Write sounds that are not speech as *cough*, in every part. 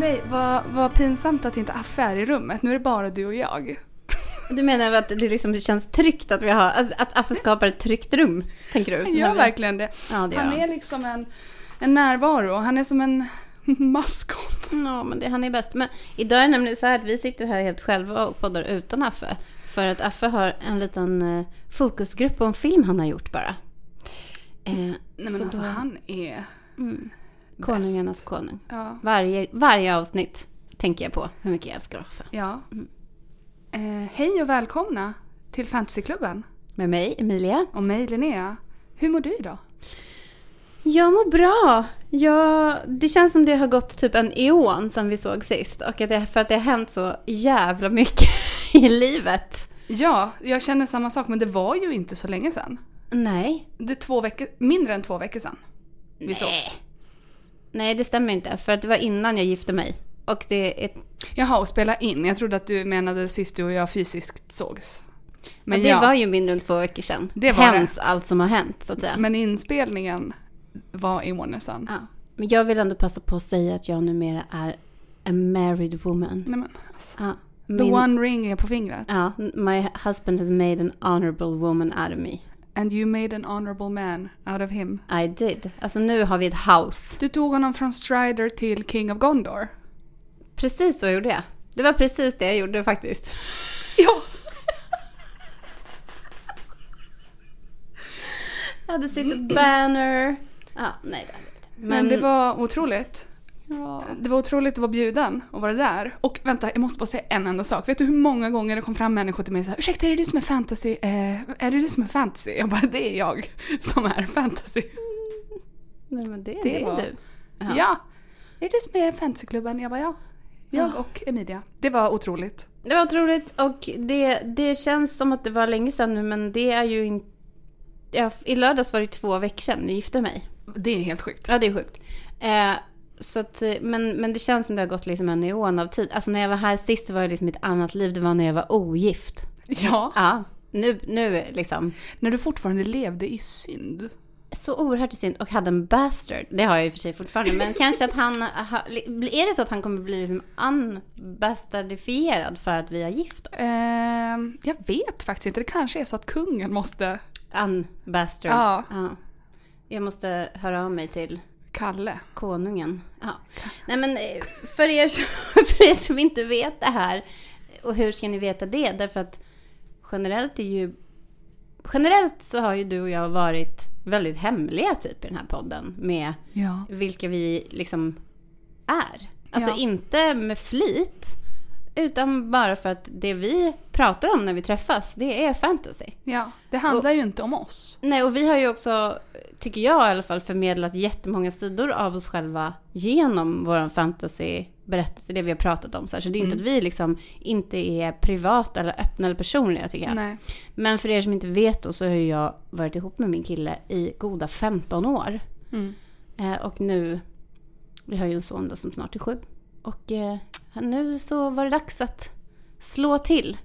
nej, vad, vad pinsamt att inte Affe är i rummet. Nu är det bara du och jag. Du menar att det liksom känns tryggt att vi har, alltså att Affe skapar ett tryggt rum? Tänker du? Han gör vi- verkligen det. Ja, det Han han. är liksom en, en närvaro. Han är som en *laughs* maskot. Ja, men det, han är bäst. Men idag är det nämligen så här att vi sitter här helt själva och poddar utan Affe. För att Affe har en liten eh, fokusgrupp på en film han har gjort bara. Eh, Nej men så alltså då- han är Mm. Konungarnas konung. Ja. Varje, varje avsnitt tänker jag på hur mycket jag älskar Affe. ja. Mm. Eh, hej och välkomna till Fantasyklubben. Med mig, Emilia. Och mig Linnea. Hur mår du idag? Jag mår bra. Jag, det känns som det har gått typ en eon sedan vi såg sist. Och att det, för att det har hänt så jävla mycket *laughs* i livet. Ja, jag känner samma sak men det var ju inte så länge sedan. Nej. Det är två veckor, mindre än två veckor sedan. Vi sågs. Nej, det stämmer inte. För att det var innan jag gifte mig. Och det är, Jaha, och spela in. Jag trodde att du menade sist du och jag fysiskt sågs. Men Men det ja, var ju mindre än två veckor sedan. Det var det. Hens allt som har hänt, så att säga. men inspelningen var i månaden sedan. Ja. Men jag vill ändå passa på att säga att jag numera är a married woman. Nej men alltså. Ja, The min, one ring är på fingret. ja, my husband has made an honorable woman out of me. And you made an honorable man out of him. I did. Alltså nu har vi ett house. Du tog honom från Strider till King of Gondor. Precis så gjorde jag. Det var precis det jag gjorde faktiskt. *laughs* Ja. Jag hade sitt ett banner. Ja, nej det hade jag inte. Men, det var otroligt. Ja. Det var otroligt att vara bjuden och vara där. Och vänta, jag måste bara säga en enda sak. Vet du hur många gånger det kom fram människor till mig och sa Ursäkta, är det du som är fantasy? Eh, är det du som är fantasy? Jag bara, det är jag som är fantasy. Nej, men det, Det det, är var- du. Ja. Är det du som är fantasyklubben? Jag bara, ja. Jag Ja. och Emilia. Det var otroligt. Det var otroligt och det, det känns som att det var länge sedan nu men det är ju inte... Ja, I lördags var det två veckor sedan jag gifte mig. Det är helt sjukt. Ja, det är sjukt. Eh, så att, eh, men, men det känns som det har gått liksom en eon av tid. Alltså när jag var här sist var det liksom ett annat liv. Det var när jag var ogift. Ja. Ja, nu, nu liksom. När du fortfarande levde i synd. Så oerhört synd och hade en bastard. Det har jag i och för sig fortfarande. Men kanske att han... ha- Är det så att han kommer bli liksom unbastardifierad för att vi har gift oss? Ehm, jag vet faktiskt inte. Det kanske är så att kungen måste... Unbastard. Ja. ja. Jag måste höra av mig till Kalle. konungen. Ja. Nej men eh, för er, som, *laughs* för er som inte vet det här. Och hur ska ni veta det? Därför att generellt är ju... Generellt så har ju du och jag varit väldigt hemliga typ i den här podden. Med Ja. vilka vi liksom är. Alltså Ja. inte med flit. Utan bara för att det vi pratar om när vi träffas, det är fantasy. Ja. Det handlar ju inte om oss. Nej, och vi har ju också, tycker jag i alla fall, förmedlat jättemånga sidor av oss själva genom vår fantasy-berättelse, det vi har pratat om. Så, här. så det är inte Mm. att vi liksom inte är privata eller öppna eller personliga tycker jag. Nej. Men för er som inte vet då så har jag varit ihop med min kille i goda 15 år. Mm. Eh, och nu, vi har ju en son då som snart är sju. Och eh, nu så var det dags att slå till.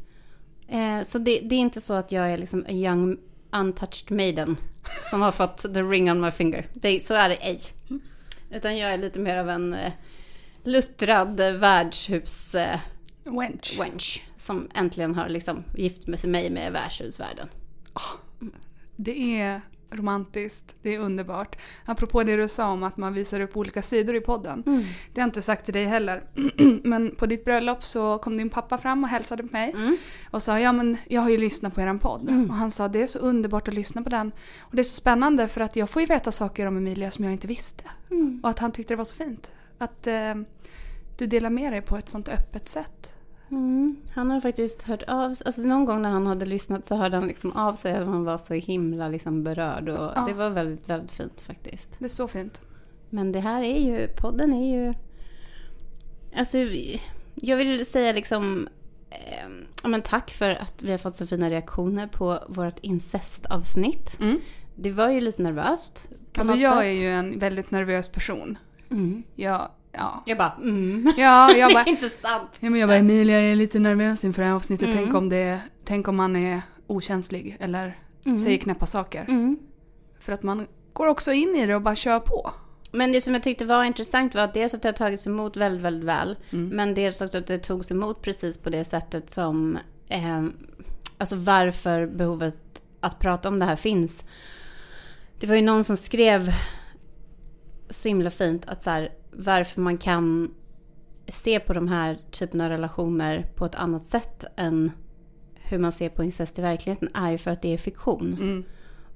Eh, så det, det är inte så att jag är liksom a young untouched maiden som har fått the ring on my finger. Det, så är det ej. Utan jag är lite mer av en eh, luttrad värdshus eh, Wench. wench som äntligen har liksom gift med sig mig med värdshusvärlden. Det är romantiskt, det är underbart. Apropå det du sa om att man visar upp olika sidor i podden. Mm. Det har jag inte sagt till dig heller. *clears throat* men på ditt bröllop så kom din pappa fram och hälsade på mig. Mm. Och sa, ja men jag har ju lyssnat på eran podd. Och han sa, det är så underbart att lyssna på den. Och det är så spännande för att jag får ju veta saker om Emilia som jag inte visste. Mm. Och att han tyckte det var så fint. Att eh, du delar med dig på ett sånt öppet sätt. Mm. Han har faktiskt hört av sig. Alltså någon gång när han hade lyssnat så hörde han liksom av sig att han var så himla liksom berörd. Och Ja. Det var väldigt, väldigt fint faktiskt. Det är så fint. Men det här är ju, podden är ju... Alltså, jag vill säga liksom... Eh, ja, men tack för att vi har fått så fina reaktioner på vårt incestavsnitt. Mm. Det var ju lite nervöst. Alltså jag sätt. är ju en väldigt nervös person. Mm. Jag, ja. Jag bara, mm. *laughs* Ja, jag *laughs* bara, inte sant. Ja, men jag bara, Emilia jag är lite nervös inför det här avsnittet. Mm. Tänk, om det, tänk om man är okänslig eller Mm. säger knäppa saker. Mm. För att man går också in i det och bara kör på. Men det som jag tyckte var intressant var att dels att det har tagits emot väldigt, väldigt väl. Men dels också att det togs emot precis på det sättet som... Eh, alltså varför behovet att prata om det här finns. Det var ju någon som skrev så himla fint att så här, varför man kan se på de här typen av relationer på ett annat sätt än hur man ser på incest i verkligheten är ju för att det är fiktion. Mm.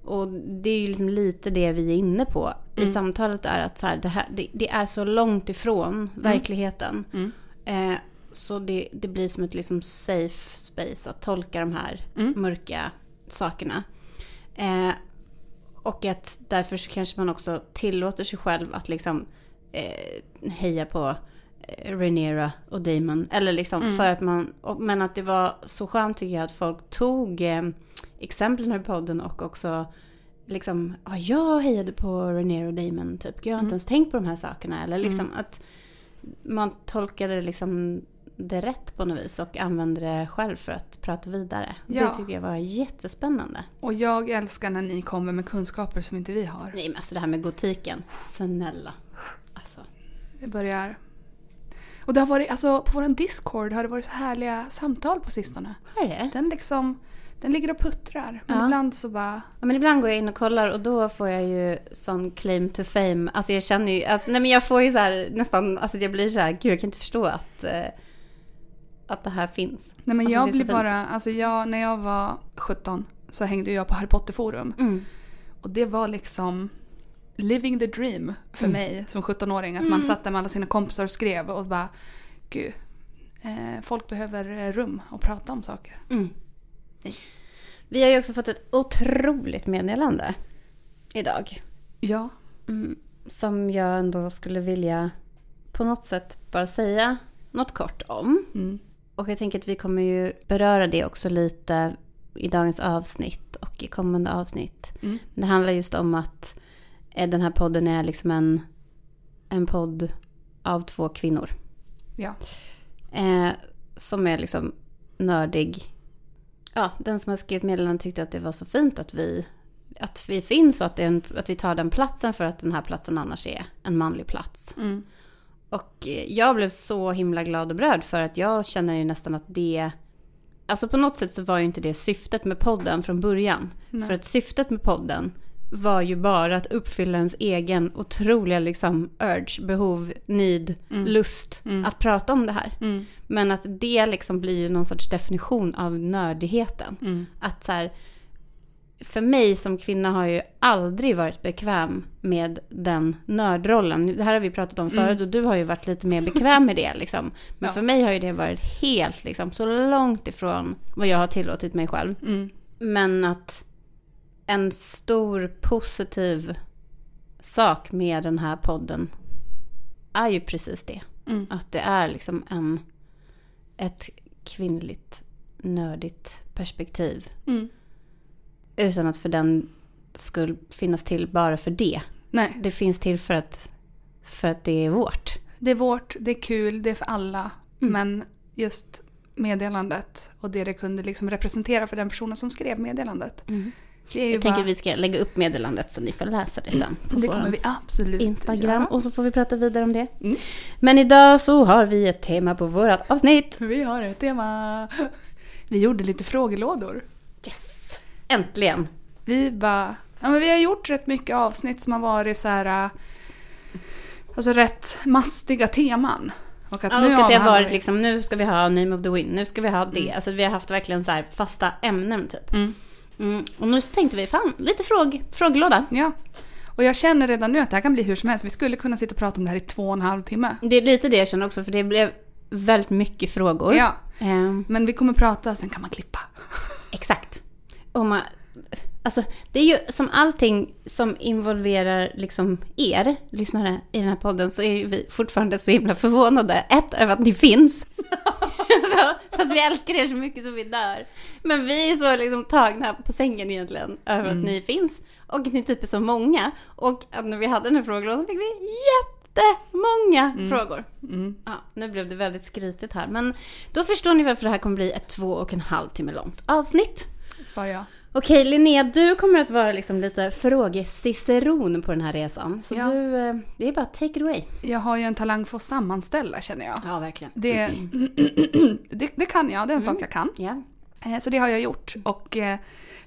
Och det är ju liksom lite det vi är inne på i samtalet är att så här, det, här, det, det är så långt ifrån verkligheten. Mm. Eh, så det, det blir som ett liksom safe space att tolka de här mörka sakerna. Eh, och att därför så kanske man också tillåter sig själv att liksom eh, heja på eh, Rhaenyra och Damon. Eller liksom för att man, men att det var så skönt tycker jag att folk tog eh, exemplen ur podden och också liksom, ja jag hejade på Rhaenyra och Damon typ. Jag har inte ens tänkt på de här sakerna. Eller liksom att man tolkade det liksom det rätt på något vis och använde det själv för att prata vidare. Ja. Det tycker jag var jättespännande. Och jag älskar när ni kommer med kunskaper som inte vi har. Nej men alltså det här med gotiken, snälla. Alltså. Det börjar... Och det har varit, alltså på vår Discord har det varit så härliga samtal på sistone. Har det? Den liksom, den ligger och puttrar. Men Ja. ibland så bara... Ja, men ibland går jag in och kollar och då får jag ju sån claim to fame. Alltså jag känner ju, alltså, nej men jag får ju så här nästan, alltså jag blir så här, gud jag kan inte förstå att, eh, att det här finns. Nej men Alltså, jag blir bara, alltså jag, när jag var 17 så hängde jag på Harry Potter-forum. Mm. Och det var liksom living the dream för Mm. mig som 17-åring. Att man satt där med alla sina kompisar och skrev och bara, gud, eh, folk behöver eh, rum och prata om saker. Mm. Vi har ju också fått ett otroligt meddelande idag. Ja. Mm, som jag ändå skulle vilja på något sätt bara säga något kort om. Mm. Och jag tänker att vi kommer ju beröra det också lite i dagens avsnitt och i kommande avsnitt. Mm. Men det handlar just om att den här podden är liksom en, en podd av två kvinnor. Ja. Eh, som är liksom nördig. Ja, den som har skrivit meddelandet tyckte att det var så fint att vi, att vi finns och att, en, att vi tar den platsen för att den här platsen annars är en manlig plats. Mm. Och eh, jag blev så himla glad och berörd för att jag känner ju nästan att det... Alltså på något sätt så var ju inte det syftet med podden från början. Nej. För att syftet med podden var ju bara att uppfylla ens egen otroliga liksom urge, behov, need, lust att prata om det här. Mm. Men att det liksom blir ju någon sorts definition av nördigheten. Mm. Att så här, för mig som kvinna har ju aldrig varit bekväm med den nördrollen. Det här har vi pratat om förut och du har ju varit lite mer bekväm med det. Liksom. *laughs* Men Mm. Ja. för mig har ju det varit helt liksom, så långt ifrån vad jag har tillåtit mig själv. Mm. Men att en stor positiv sak med den här podden är ju precis det. Mm. Att det är liksom en, ett kvinnligt nördigt perspektiv. Mm. Utan att för den skulle finnas till bara för det. Nej, Det finns till för att, för att det är vårt. det är vårt, det är kul, det är för alla. Mm. Men just meddelandet och det det kunde liksom representera för den personen som skrev meddelandet. Det Jag tänker bara, att vi ska lägga upp meddelandet så ni får läsa det sen. Det kommer vi absolut Instagram göra. och så får vi prata vidare om det. Mm. Men idag så har vi ett tema på vårt avsnitt. Vi har ett tema. Vi gjorde lite frågelådor. Yes! Äntligen! Vi bara, ja men vi har gjort rätt mycket avsnitt som har varit så här, alltså rätt mastiga teman. Och att Ja, nu och att det har varit liksom, nu ska vi ha Name of the Wind, nu ska vi ha det. Alltså vi har haft verkligen så här fasta ämnen typ. Mm. Mm. Och nu tänkte vi, fan, lite fråg, frågelåda. Ja. Och jag känner redan nu att det här kan bli hur som helst. Vi skulle kunna sitta och prata om det här i två och en halv timme. Det är lite det jag känner också, för det blev väldigt mycket frågor. Ja, Ehm, men vi kommer prata, sen kan man klippa. *laughs* exakt. Och man, alltså, det är ju som allting som involverar liksom er lyssnare i den här podden så är ju vi fortfarande så himla förvånade. Ett, över att ni finns. *laughs* så, fast vi älskar er så mycket som vi dör. Men vi är så liksom tagna på sängen egentligen över att ni finns. Och att ni typ är så många. Och när vi hade den här frågelådan fick vi jättemånga frågor. Mm. Ja, nu blev det väldigt skrytigt här. Men då förstår ni varför det här kommer bli ett två och en halv timme långt avsnitt. Svarar jag. Okej Linnea, du kommer att vara liksom lite frågeciceron på den här resan. Så Ja. du, eh, det är bara take it away. Jag har ju en talang för att sammanställa känner jag. Ja, verkligen. Det, *clears throat* det, det kan jag, det är en sak jag kan. Eh, Så det har jag gjort. Och eh,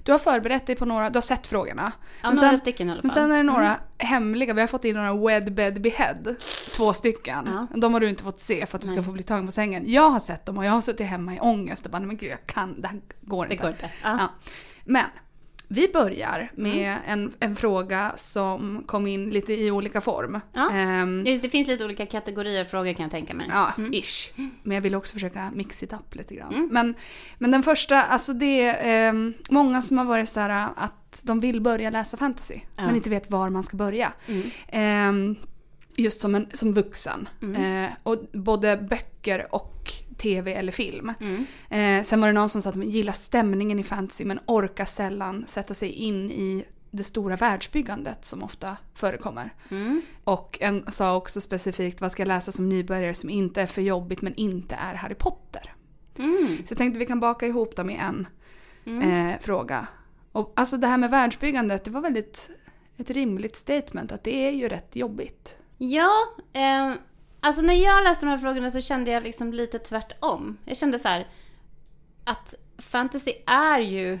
du har förberett dig på några, du har sett frågorna. ja Men några sen- stycken i alla fall. Men sen är det några hemliga, vi har fått in några wed bed behead. Två stycken. Ja. De har du inte fått se för att du ska Nej. få bli tagen på sängen. Jag har sett dem och jag har suttit hemma i ångest och bara, "Nej, men gud jag kan, det här går det inte. går inte. Ja. Men vi börjar med Mm. en, en fråga som kom in lite i olika form. Ja. Ehm, Just, det finns lite olika kategorier frågor kan jag tänka mig. Ja, Mm. ish. Men jag vill också försöka mix it up lite grann. Men, men den första, alltså det är ehm, många som har varit sådär att de vill börja läsa fantasy. Ja. Men inte vet var man ska börja. Mm. Ehm, just som, en, som vuxen. Mm. Eh, och både böcker och tv eller film. Mm. Eh, sen var det någon som sa att de gillar stämningen i fantasy men orkar sällan sätta sig in i det stora världsbyggandet som ofta förekommer. Mm. Och en sa också specifikt vad ska jag läsa som nybörjare som inte är för jobbigt men inte är Harry Potter. Mm. Så jag tänkte vi kan baka ihop dem i en Mm. eh, fråga. Och alltså det här med världsbyggandet, det var väldigt ett rimligt statement att det är ju rätt jobbigt. Ja, eh, alltså när jag läste de här frågorna så kände jag liksom lite tvärtom. Jag kände så här att fantasy är ju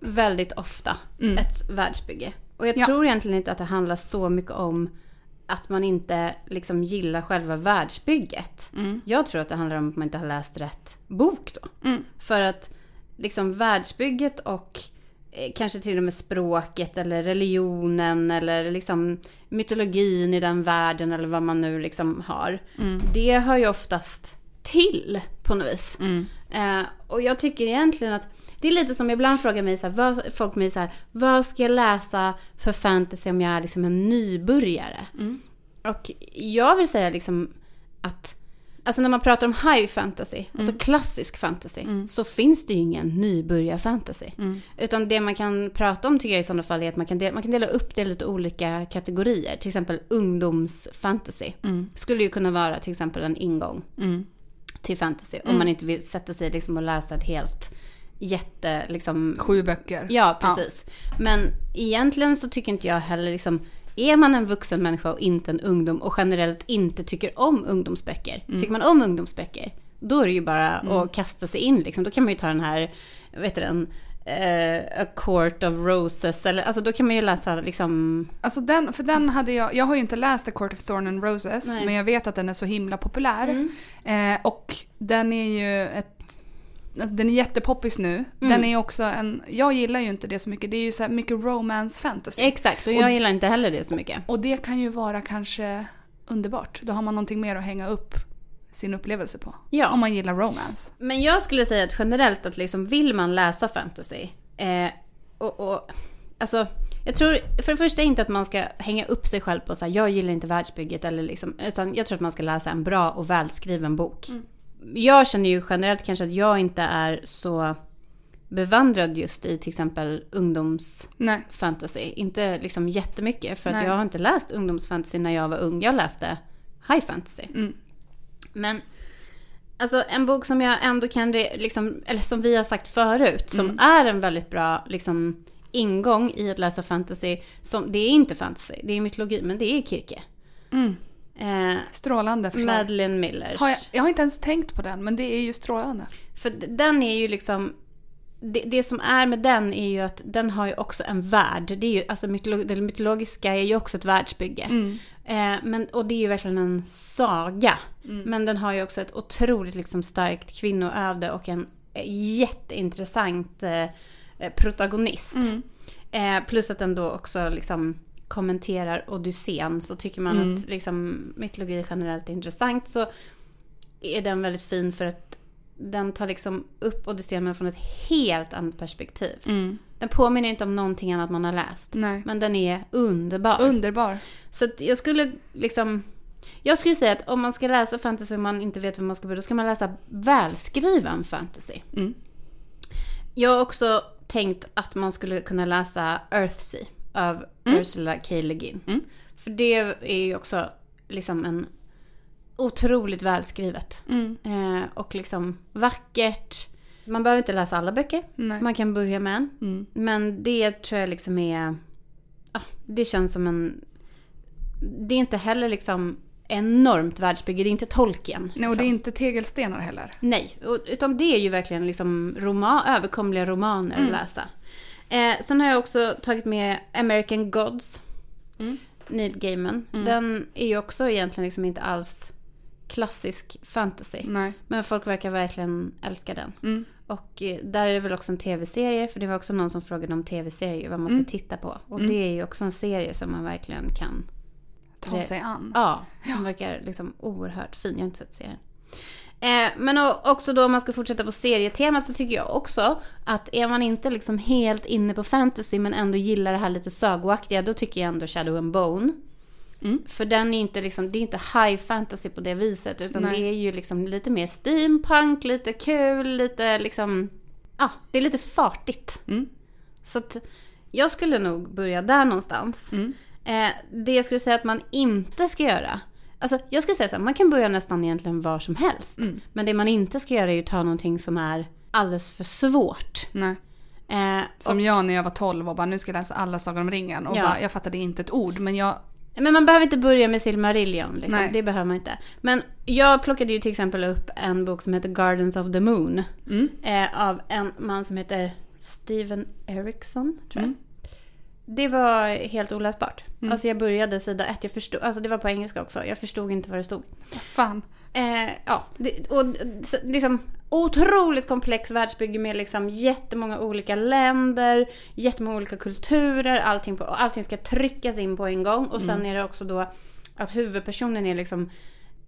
väldigt ofta Mm. ett världsbygge. Och jag Ja. tror egentligen inte att det handlar så mycket om att man inte liksom gillar själva världsbygget. Mm. Jag tror att det handlar om att man inte har läst rätt bok då. Mm. För att liksom världsbygget och kanske till och med språket eller religionen eller liksom mytologin i den världen eller vad man nu liksom har. Mm. Det hör ju oftast till på något vis. Mm. Eh, och jag tycker egentligen att det är lite som ibland frågar mig så här, vad, folk mig så här, vad ska jag läsa för fantasy om jag är liksom en nybörjare? Mm. Och jag vill säga liksom att Alltså när man pratar om high fantasy, alltså klassisk fantasy, så finns det ju ingen nybörjar-fantasy. Mm. Utan det man kan prata om tycker jag i sådana fall är att man kan dela, man kan dela upp det i lite olika kategorier. Till exempel ungdomsfantasy. Mm. Skulle ju kunna vara till exempel en ingång Mm. till fantasy. Om man inte vill sätta sig liksom och läsa ett helt jätte, liksom... Sju böcker. Ja, precis. Men egentligen så tycker inte jag heller liksom... Är man en vuxen människa och inte en ungdom och generellt inte tycker om ungdomsböcker. Tycker man om ungdomsböcker, då är det ju bara att kasta sig in liksom. Då kan man ju ta den här, vet du den, eh, A Court of Roses. Eller, alltså då kan man ju läsa liksom... Alltså den, för den hade jag, jag har ju inte läst The Court of Thorn and Roses Nej. men jag vet att den är så himla populär. Eh, och den är ju ett den är jättepoppis nu. Den är också en, jag gillar ju inte det så mycket, det är ju så här mycket romance fantasy. Exakt, och jag gillar inte heller det så mycket. Och det kan ju vara kanske underbart. Då har man någonting mer att hänga upp sin upplevelse på. Ja. Om man gillar romance. Men jag skulle säga att generellt att liksom vill man läsa fantasy eh, och, och alltså jag tror för det första inte att man ska hänga upp sig själv på så här, jag gillar inte världsbygget eller liksom, utan jag tror att man ska läsa en bra och välskriven bok. Jag känner ju generellt kanske att jag inte är så bevandrad just i till exempel ungdomsfantasy. Inte liksom jättemycket för att Nej. jag har inte läst ungdomsfantasy när jag var ung. Jag läste high fantasy. Mm. Men alltså en bok som jag ändå kan, liksom, eller som vi har sagt förut, som Mm. är en väldigt bra liksom, ingång i att läsa fantasy. Som, det är inte fantasy, det är mytologi, men det är Kirke. Mm. Eh, Strålande förslag. Madeleine Millers. Har jag, jag har inte ens tänkt på den men det är ju strålande. För den är ju liksom... Det, det som är med den är ju att den har ju också en värld. Det, är ju, alltså mytolo- det mytologiska är ju också ett världsbygge. Mm. Eh, men, och det är ju verkligen en saga. Men den har ju också ett otroligt liksom, starkt kvinnoöde och en eh, jätteintressant eh, protagonist. Mm. Eh, plus att den då också liksom kommenterar Odysseen. Så tycker man Mm. att liksom, mytologi generellt är intressant så är den väldigt fin för att den tar liksom upp Odysseen men från ett helt annat perspektiv. Mm. Den påminner inte om någonting annat man har läst. Nej. Men den är underbar. Underbar. Så jag skulle liksom... Jag skulle säga att om man ska läsa fantasy och man inte vet var man ska börja, då ska man läsa välskriven fantasy. Mm. Jag har också tänkt att man skulle kunna läsa Earthsea av Ursula K. Le Guin. Mm. För det är ju också liksom en otroligt välskrivet. Mm. Eh, och liksom vackert. Man behöver inte läsa alla böcker. Nej. Man kan börja med en. Mm. Men det tror jag liksom är... Ja, det känns som en... Det är inte heller liksom enormt världsbygge. Det är inte Tolkien. Nej, och liksom. det är inte tegelstenar heller. Nej, och- utan det är ju verkligen liksom roma, överkomliga romaner Mm. att läsa. Eh, sen har jag också tagit med American Gods, Mm. Neil Gaiman. Mm. Den är ju också egentligen liksom inte alls klassisk fantasy. Nej. Men folk verkar verkligen älska den. Mm. Och eh, där är det väl också en tv-serie, för det var också någon som frågade om tv-serier, vad man ska Mm. titta på. Och Mm. det är ju också en serie som man verkligen kan Ta sig an. Ja, den verkar liksom oerhört fin. Jag har inte sett serien. Eh, men också då om man ska fortsätta på serietemat så tycker jag också att är man inte liksom helt inne på fantasy men ändå gillar det här lite sagoaktiga då tycker jag ändå Shadow and Bone. Mm. För den är inte liksom, det är inte high fantasy på det viset utan Nej. det är ju liksom lite mer steampunk, lite kul, lite liksom, ja, det är lite fartigt. Mm. Så att jag skulle nog börja där någonstans. Mm. Eh, det jag skulle säga att man inte ska göra. Alltså jag skulle säga så här, man kan börja nästan egentligen var som helst. Mm. Men det man inte ska göra är ju ta någonting som är alldeles för svårt. Nej. Eh, Som jag när jag var 12 och bara nu ska jag läsa alla Sagan om ringen. Och Ja. bara, jag fattade inte ett ord. Men jag... Men man behöver inte börja med Silmarillion, liksom. Det behöver man inte. Men jag plockade ju till exempel upp en bok som heter Gardens of the Moon. Mm. Eh, av en man som heter Steven Erickson, tror jag. Mm. Det var helt oläsbart. Mm. Alltså jag började sida ett, jag förstod, alltså det var på engelska också. Jag förstod inte vad det stod. Fan. Eh, ja, det, och liksom otroligt komplex världsbygge med liksom jättemånga olika länder, jättemånga olika kulturer, allting, på, allting ska tryckas in på en gång. Och sen är det också då att huvudpersonen är liksom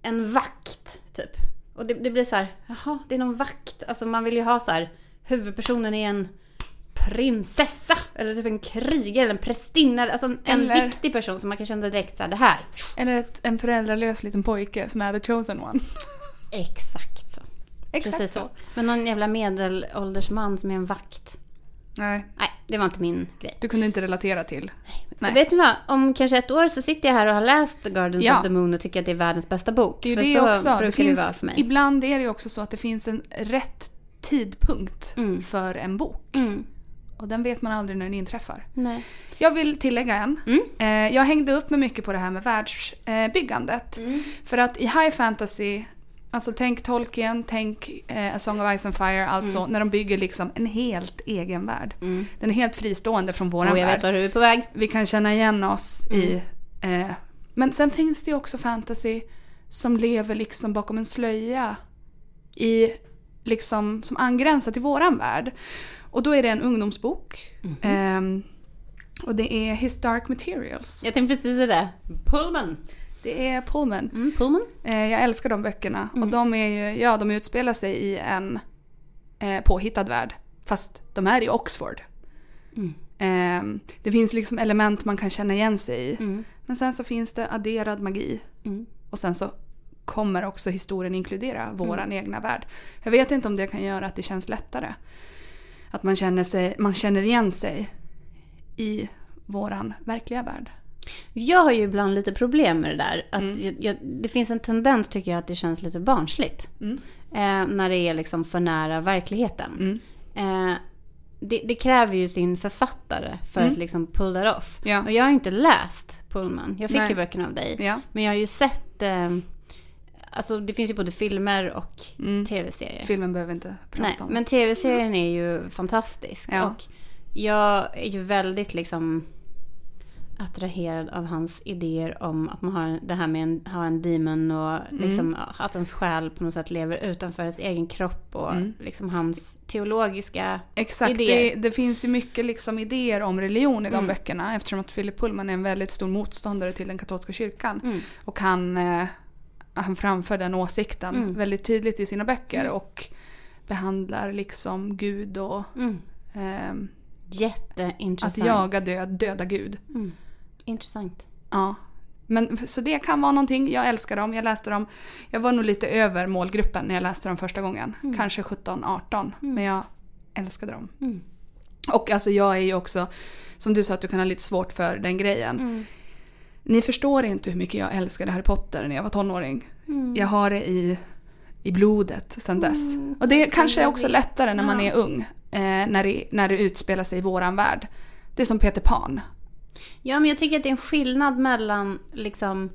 en vakt, typ. Och det, det blir så här, jaha, det är någon vakt. Alltså man vill ju ha så här, huvudpersonen är en prinsessa, eller typ en krigare, eller en prästinna, alltså en, en Eller- viktig person som man kan känna direkt så här, det här. Eller ett, en föräldralös liten pojke som är the chosen one. Exakt så. Exakt Precis så. Men någon jävla medelålders man som är en vakt. Nej, Nej, det var inte min grej. du kunde inte relatera till. Nej. Vet du vad? Om kanske ett år så sitter jag här och har läst Gardens Ja. of the Moon och tycker att det är världens bästa bok. Det är ju För det så också. Det det, finns, vara för mig. Ibland är det ju också så att det finns en rätt tidpunkt Mm. för en bok. Mm. Och den vet man aldrig när den inträffar. Nej. Jag vill tillägga en. Mm. Eh, jag hängde upp mig mycket på det här med världsbyggandet. Mm. För att i high fantasy, alltså tänk Tolkien, tänk eh, A Song of Ice and Fire, alltså när de bygger liksom en helt egen värld. Mm. Den är helt fristående från våran Och jag värld. vet var du är på väg. Vi kan känna igen oss i... Eh, men sen finns det ju också fantasy som lever liksom bakom en slöja i liksom som angränsar till våran värld. Och då är det en ungdomsbok. Ehm, och det är His Dark Materials. Jag tänkte precis det. Pullman. Det är Pullman. Mm, Pullman. Eh, jag älskar de böckerna. Och de är ju, ja de utspelar sig i en eh, påhittad värld. Fast de är i Oxford. Mm. Ehm, det finns liksom element man kan känna igen sig i. Mm. Men sen så finns det adderad magi. Mm. Och sen så kommer också historien inkludera våran egna värld. Jag vet inte om det kan göra att det känns lättare. Att man känner, sig, man känner igen sig i våran verkliga värld. Jag har ju ibland lite problem med det där. Att Mm. jag, det finns en tendens tycker jag att det känns lite barnsligt. Mm. Eh, när det är liksom för nära verkligheten. Mm. Eh, det, det kräver ju sin författare för Mm. att liksom pull that off. Ja. Och jag har inte läst Pullman. Jag fick Nej. ju böckerna av dig. Ja. Men jag har ju sett... Eh, alltså det finns ju både filmer och Mm. tv-serier. Filmen behöver vi inte prata Nej, om. men tv-serien är ju fantastisk. Ja. Och jag är ju väldigt liksom attraherad av hans idéer om att man har det här med en, ha en demon och Mm. liksom att ens själ på något sätt lever utanför ens egen kropp och Mm. liksom hans teologiska Exakt, det, idéer. det finns ju mycket liksom idéer om religion i de Mm. böckerna eftersom att Philip Pullman är en väldigt stor motståndare till den katolska kyrkan. Mm. Och han, eh, han framför den åsikten Mm. väldigt tydligt i sina böcker och behandlar liksom Gud och Mm. att Jätteintressant. jaga död, döda Gud. Mm. Intressant. Ja. Men, så det kan vara någonting, jag älskar dem, jag läste dem. Jag var nog lite över målgruppen när jag läste dem första gången. Kanske 17-18, men jag älskade dem. Mm. Och alltså jag är ju också, som du sa att du kan ha lite svårt för den grejen. Mm. Ni förstår inte hur mycket jag älskade Harry Potter när jag var tonåring. Mm. Jag har det i i blodet sen dess. och det alltså, kanske är också lättare när man Ja. är ung. Eh, när, det, när det utspelar sig i våran värld. Det är som Peter Pan. Ja, men jag tycker att det är en skillnad mellan liksom...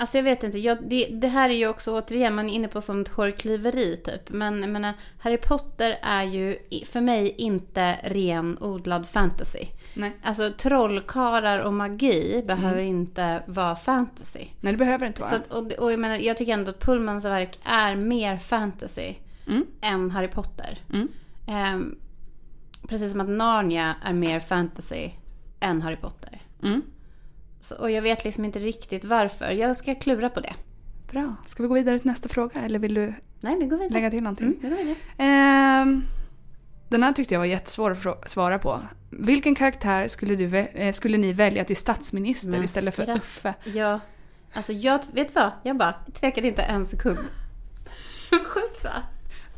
Alltså jag vet inte, jag, det, det här är ju också återigen, man är inne på sånt hårklyveri typ. Men jag menar, Harry Potter är ju för mig inte ren odlad fantasy. Nej. Alltså trollkarlar och magi behöver inte vara fantasy. Nej, det behöver inte vara. Så att, och, och jag, menar, jag tycker ändå att Pullmans verk är mer fantasy Mm. än Harry Potter. Mm. Ehm, precis som att Narnia är mer fantasy än Harry Potter. Mm. Så, och jag vet liksom inte riktigt varför. Jag ska klura på det. Bra. Ska vi gå vidare till nästa fråga eller vill du Nej, vi går vidare. lägga till någonting? Mm, vi går vidare. Ehm, den här tyckte jag var jättesvår att svara på. Vilken karaktär skulle, du, eh, skulle ni välja till statsminister Men istället för skratt. Uffe? Ja, alltså jag, vet vad? Jag bara tvekade inte en sekund. *laughs* Sjukt va?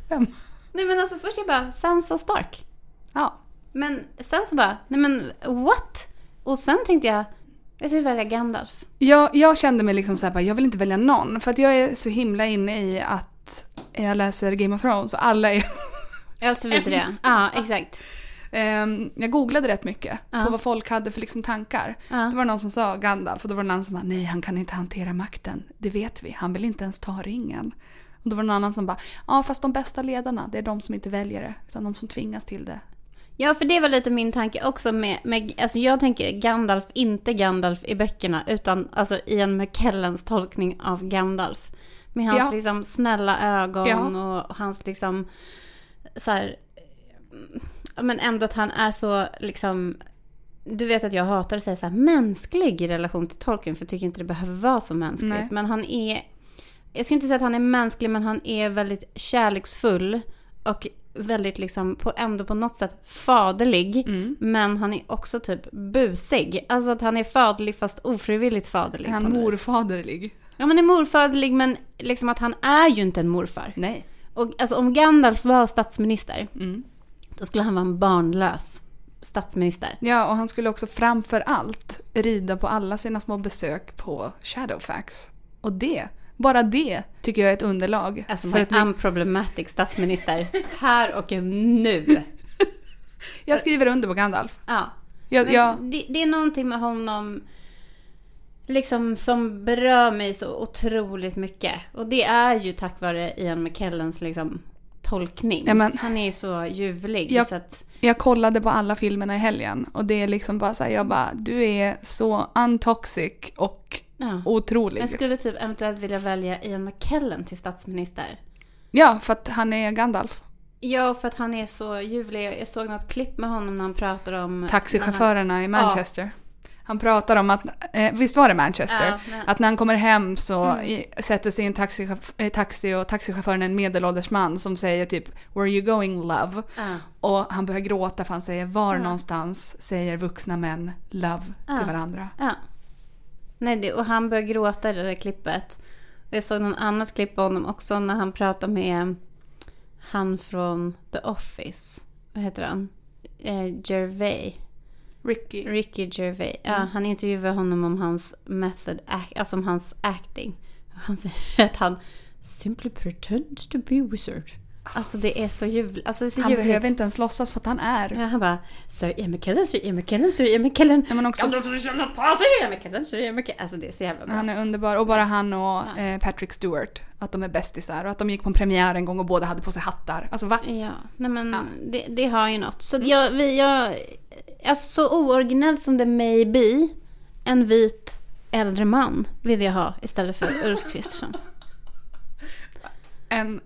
Vem? Nej men alltså först jag bara, Sansa Stark. Ja. Men sen så bara, nej men what? Och sen tänkte jag, jag ska välja Gandalf. Jag, jag kände mig liksom såhär, jag vill inte välja någon. För att jag är så himla inne i att jag läser Game of Thrones och alla är... Ja, så vidare. Ja, exakt. Ehm, jag googlade rätt mycket Ja. på vad folk hade för liksom tankar. Ja. Det var någon som sa Gandalf och då var det någon som bara nej han kan inte hantera makten. Det vet vi, han vill inte ens ta ringen. Och då var det någon annan som bara ja fast de bästa ledarna det är de som inte väljer det utan de som tvingas till det. Ja, för det var lite min tanke också med, med alltså jag tänker Gandalf, inte Gandalf i böckerna, utan alltså Ian McKellens tolkning av Gandalf. Med hans Ja. liksom snälla ögon Ja. och hans liksom så här, men ändå att han är så liksom, du vet att jag hatar att säga så här mänsklig i relation till Tolkien, för jag tycker inte det behöver vara så mänskligt. Nej. Men han är, jag ska inte säga att han är mänsklig, men han är väldigt kärleksfull och väldigt liksom, på, ändå på något sätt faderlig. Mm. Men han är också typ busig. Alltså att han är faderlig fast ofrivilligt faderlig. Är han morfaderlig? Ja men är morfaderlig men liksom att han är ju inte en morfar. Nej. Och alltså om Gandalf var statsminister, Mm. då skulle han vara en barnlös statsminister. Ja och han skulle också framför allt rida på alla sina små besök på Shadowfax. Och det, bara det tycker jag är ett underlag. Alltså för en vi- unproblematic statsminister. Här och nu. *laughs* jag skriver under på Gandalf. Ja. Jag, jag, det, det är någonting med honom liksom som berör mig så otroligt mycket. Och det är ju tack vare Ian McKellens liksom tolkning. Ja, men- Han är så ljuvlig. Jag- Så att, jag kollade på alla filmerna i helgen och det är liksom bara så här, jag bara, du är så untoxic och ja. otrolig. Jag skulle typ eventuellt vilja välja Ian McKellen till statsminister. Ja, för att han är Gandalf. Ja, för att han är så ljuvlig. Jag såg något klipp med honom när han pratar om... Taxichaufförerna i Manchester. Han pratar om att, eh, visst var det Manchester? Ja, men- Att när han kommer hem så Mm. i, sätter sig en taxi, eh, taxi och taxichauffören är en medelålders man som säger typ “Where are you going love?” Ja. Och han börjar gråta för han säger “Var Ja. någonstans säger vuxna män love Ja. till varandra?” Nej, det, och han börjar gråta i det där klippet. Och jag såg någon annat klipp på honom också när han pratar med han från The Office. Vad heter han? Eh, Gervais. Ricky. Ricky Gervais. Ja, Mm. han intervjuar honom om hans method, act, alltså om hans acting. Han säger att han simply pretends to be wizard. Alltså det är så ljuvligt. Alltså Han ljuvligt. behöver inte ens låtsas för att han är. Ja, han bara Sir Ian McKellen, Sir Ian McKellen, Sir Ian McKellen. Ja, men också, känna på Sir Ian McKellen, Sir Ian McKellen. Alltså det är så jävla bra. han är underbar. Och bara han och Ja. eh, Patrick Stewart. Att de är bästisar. Och att de gick på en premiär en gång och båda hade på sig hattar. Alltså va? Ja, nej men Ja. Mm. Det, det har ju något. Så jag, vi, jag, alltså så ooriginellt som det may be, en vit äldre man vill jag ha istället för Ulf Kristersson. *laughs* En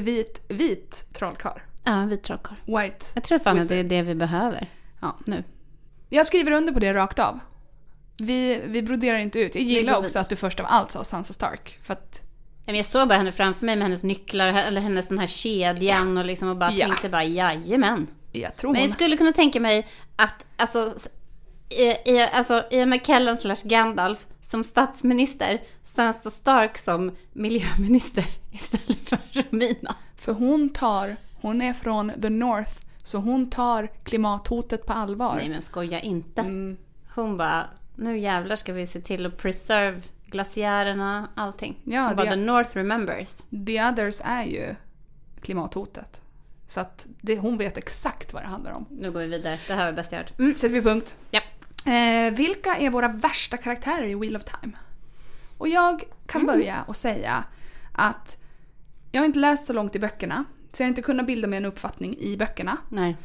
vit, vit trollkarl. Ja, en vit trollkarl. White. Jag tror fan att det är det vi behöver Ja. nu. Jag skriver under på det rakt av. Vi, vi broderar inte ut. Jag gillar också att du först av allt sa Sansa Stark. För att, Ja, Jag såg bara henne framför mig med hennes nycklar, eller hennes den här kedjan och liksom och bara Ja. tänkte bara jajamän. jag tror Men hon... jag skulle kunna tänka mig att alltså, i, i, alltså, Ian McKellen slash Gandalf som statsminister, Sansa Stark som miljöminister *laughs* istället för Romina. För hon tar... Hon är från the North. Så hon tar klimathotet på allvar. Nej men skoja inte. Mm. Hon bara, nu jävlar ska vi se till att preserve glaciärerna, allting. Ja, Hon bara the North remembers. The others är ju klimathotet. Så att det, hon vet exakt vad det handlar om. Nu går vi vidare, det här var det bästa jag hört. Mm. Sätter vi punkt. Ja. Eh, vilka är våra värsta karaktärer i Wheel of Time? Och jag kan Mm. börja och säga att jag har inte läst så långt i böckerna. Så jag har inte kunnat bilda mig en uppfattning i böckerna. Nej.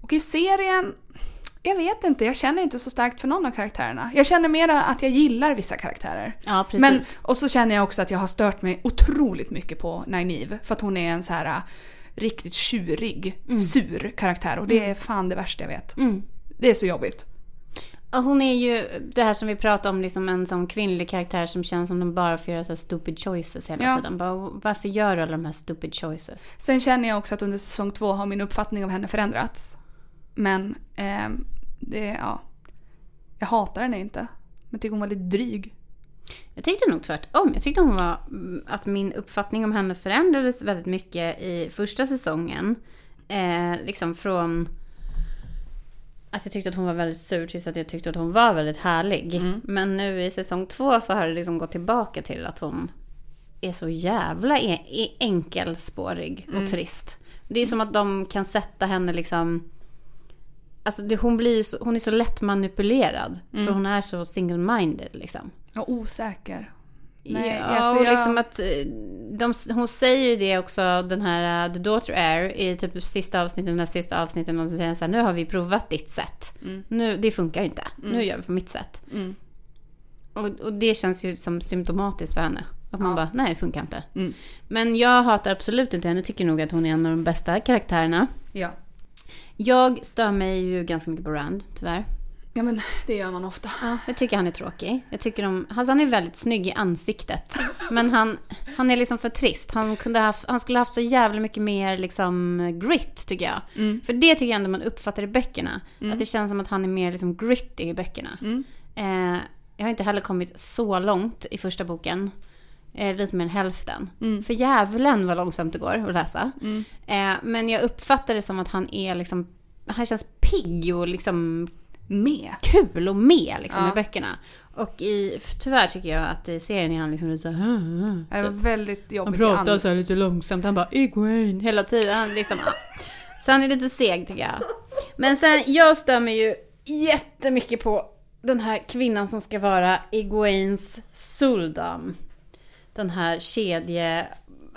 Och i serien, jag vet inte, jag känner inte så starkt för någon av karaktärerna. Jag känner mera att jag gillar vissa karaktärer. Ja, precis. Men, och så känner jag också att jag har stört mig otroligt mycket på Nynaeve. För att hon är en så här äh, riktigt tjurig, sur karaktär. Och det är fan det värsta jag vet. Mm. Det är så jobbigt. Och hon är ju det här som vi pratade om, liksom en sån kvinnlig karaktär som känns som de bara får göra så stupid choices hela Ja. tiden. Bara, varför gör du alla de här stupid choices? Sen känner jag också att under säsong två har min uppfattning av henne förändrats. Men ehm, det, ja. Jag hatar henne inte. Men tycker hon var lite dryg. Jag tyckte nog tvärtom. Jag tyckte hon var, mm, att min uppfattning om henne förändrades väldigt mycket i första säsongen. Eh, liksom från att jag tyckte att hon var väldigt sur tills att jag tyckte att hon var väldigt härlig. Men nu i säsong två så har det liksom gått tillbaka till att hon är så jävla e- e- enkelspårig och trist. Det är som att de kan sätta henne liksom... Alltså det, hon, blir så, hon är så lätt manipulerad. För hon är så single-minded liksom. Och osäker. Nej, ja, alltså jag- liksom att eh, de, hon säger ju det också, den här uh, The Daughter Air, i typ sista avsnittet, den här sista avsnittet, någon säger så här, nu har vi provat ditt sätt. Nu, det funkar inte. Nu gör vi på mitt sätt. Mm. Och, och det känns ju som symptomatiskt för henne. Att man Ja. bara, nej det funkar inte. Mm. Men jag hatar absolut inte henne, tycker nog att hon är en av de bästa karaktärerna. Ja. Jag stör mig ju ganska mycket på Rand, tyvärr. Ja men det gör man ofta. Jag tycker han är tråkig. Jag tycker om, alltså han är väldigt snygg i ansiktet. Men han, han är liksom för trist. Han, kunde haft, han skulle haft så jävla mycket mer liksom grit tycker jag. Mm. För det tycker jag ändå man uppfattar i böckerna. Att det känns som att han är mer liksom gritty i böckerna. Mm. Eh, jag har inte heller kommit så långt i första boken. Eh, lite mer än hälften. Mm. För jävlen vad långsamt det går att läsa. Mm. Eh, men jag uppfattar det som att han är liksom, han känns pigg och liksom Med. kul och med liksom, Ja. i böckerna. Och i, tyvärr tycker jag att i serien är han liksom lite så här, Det var väldigt Han jobbigt. pratar i så här lite långsamt, han bara Egwene hela tiden. Han liksom, ja. Så han är lite seg tycker jag. Men sen, jag mig ju jättemycket på den här kvinnan som ska vara Egwenes Suldam. Den här kedje,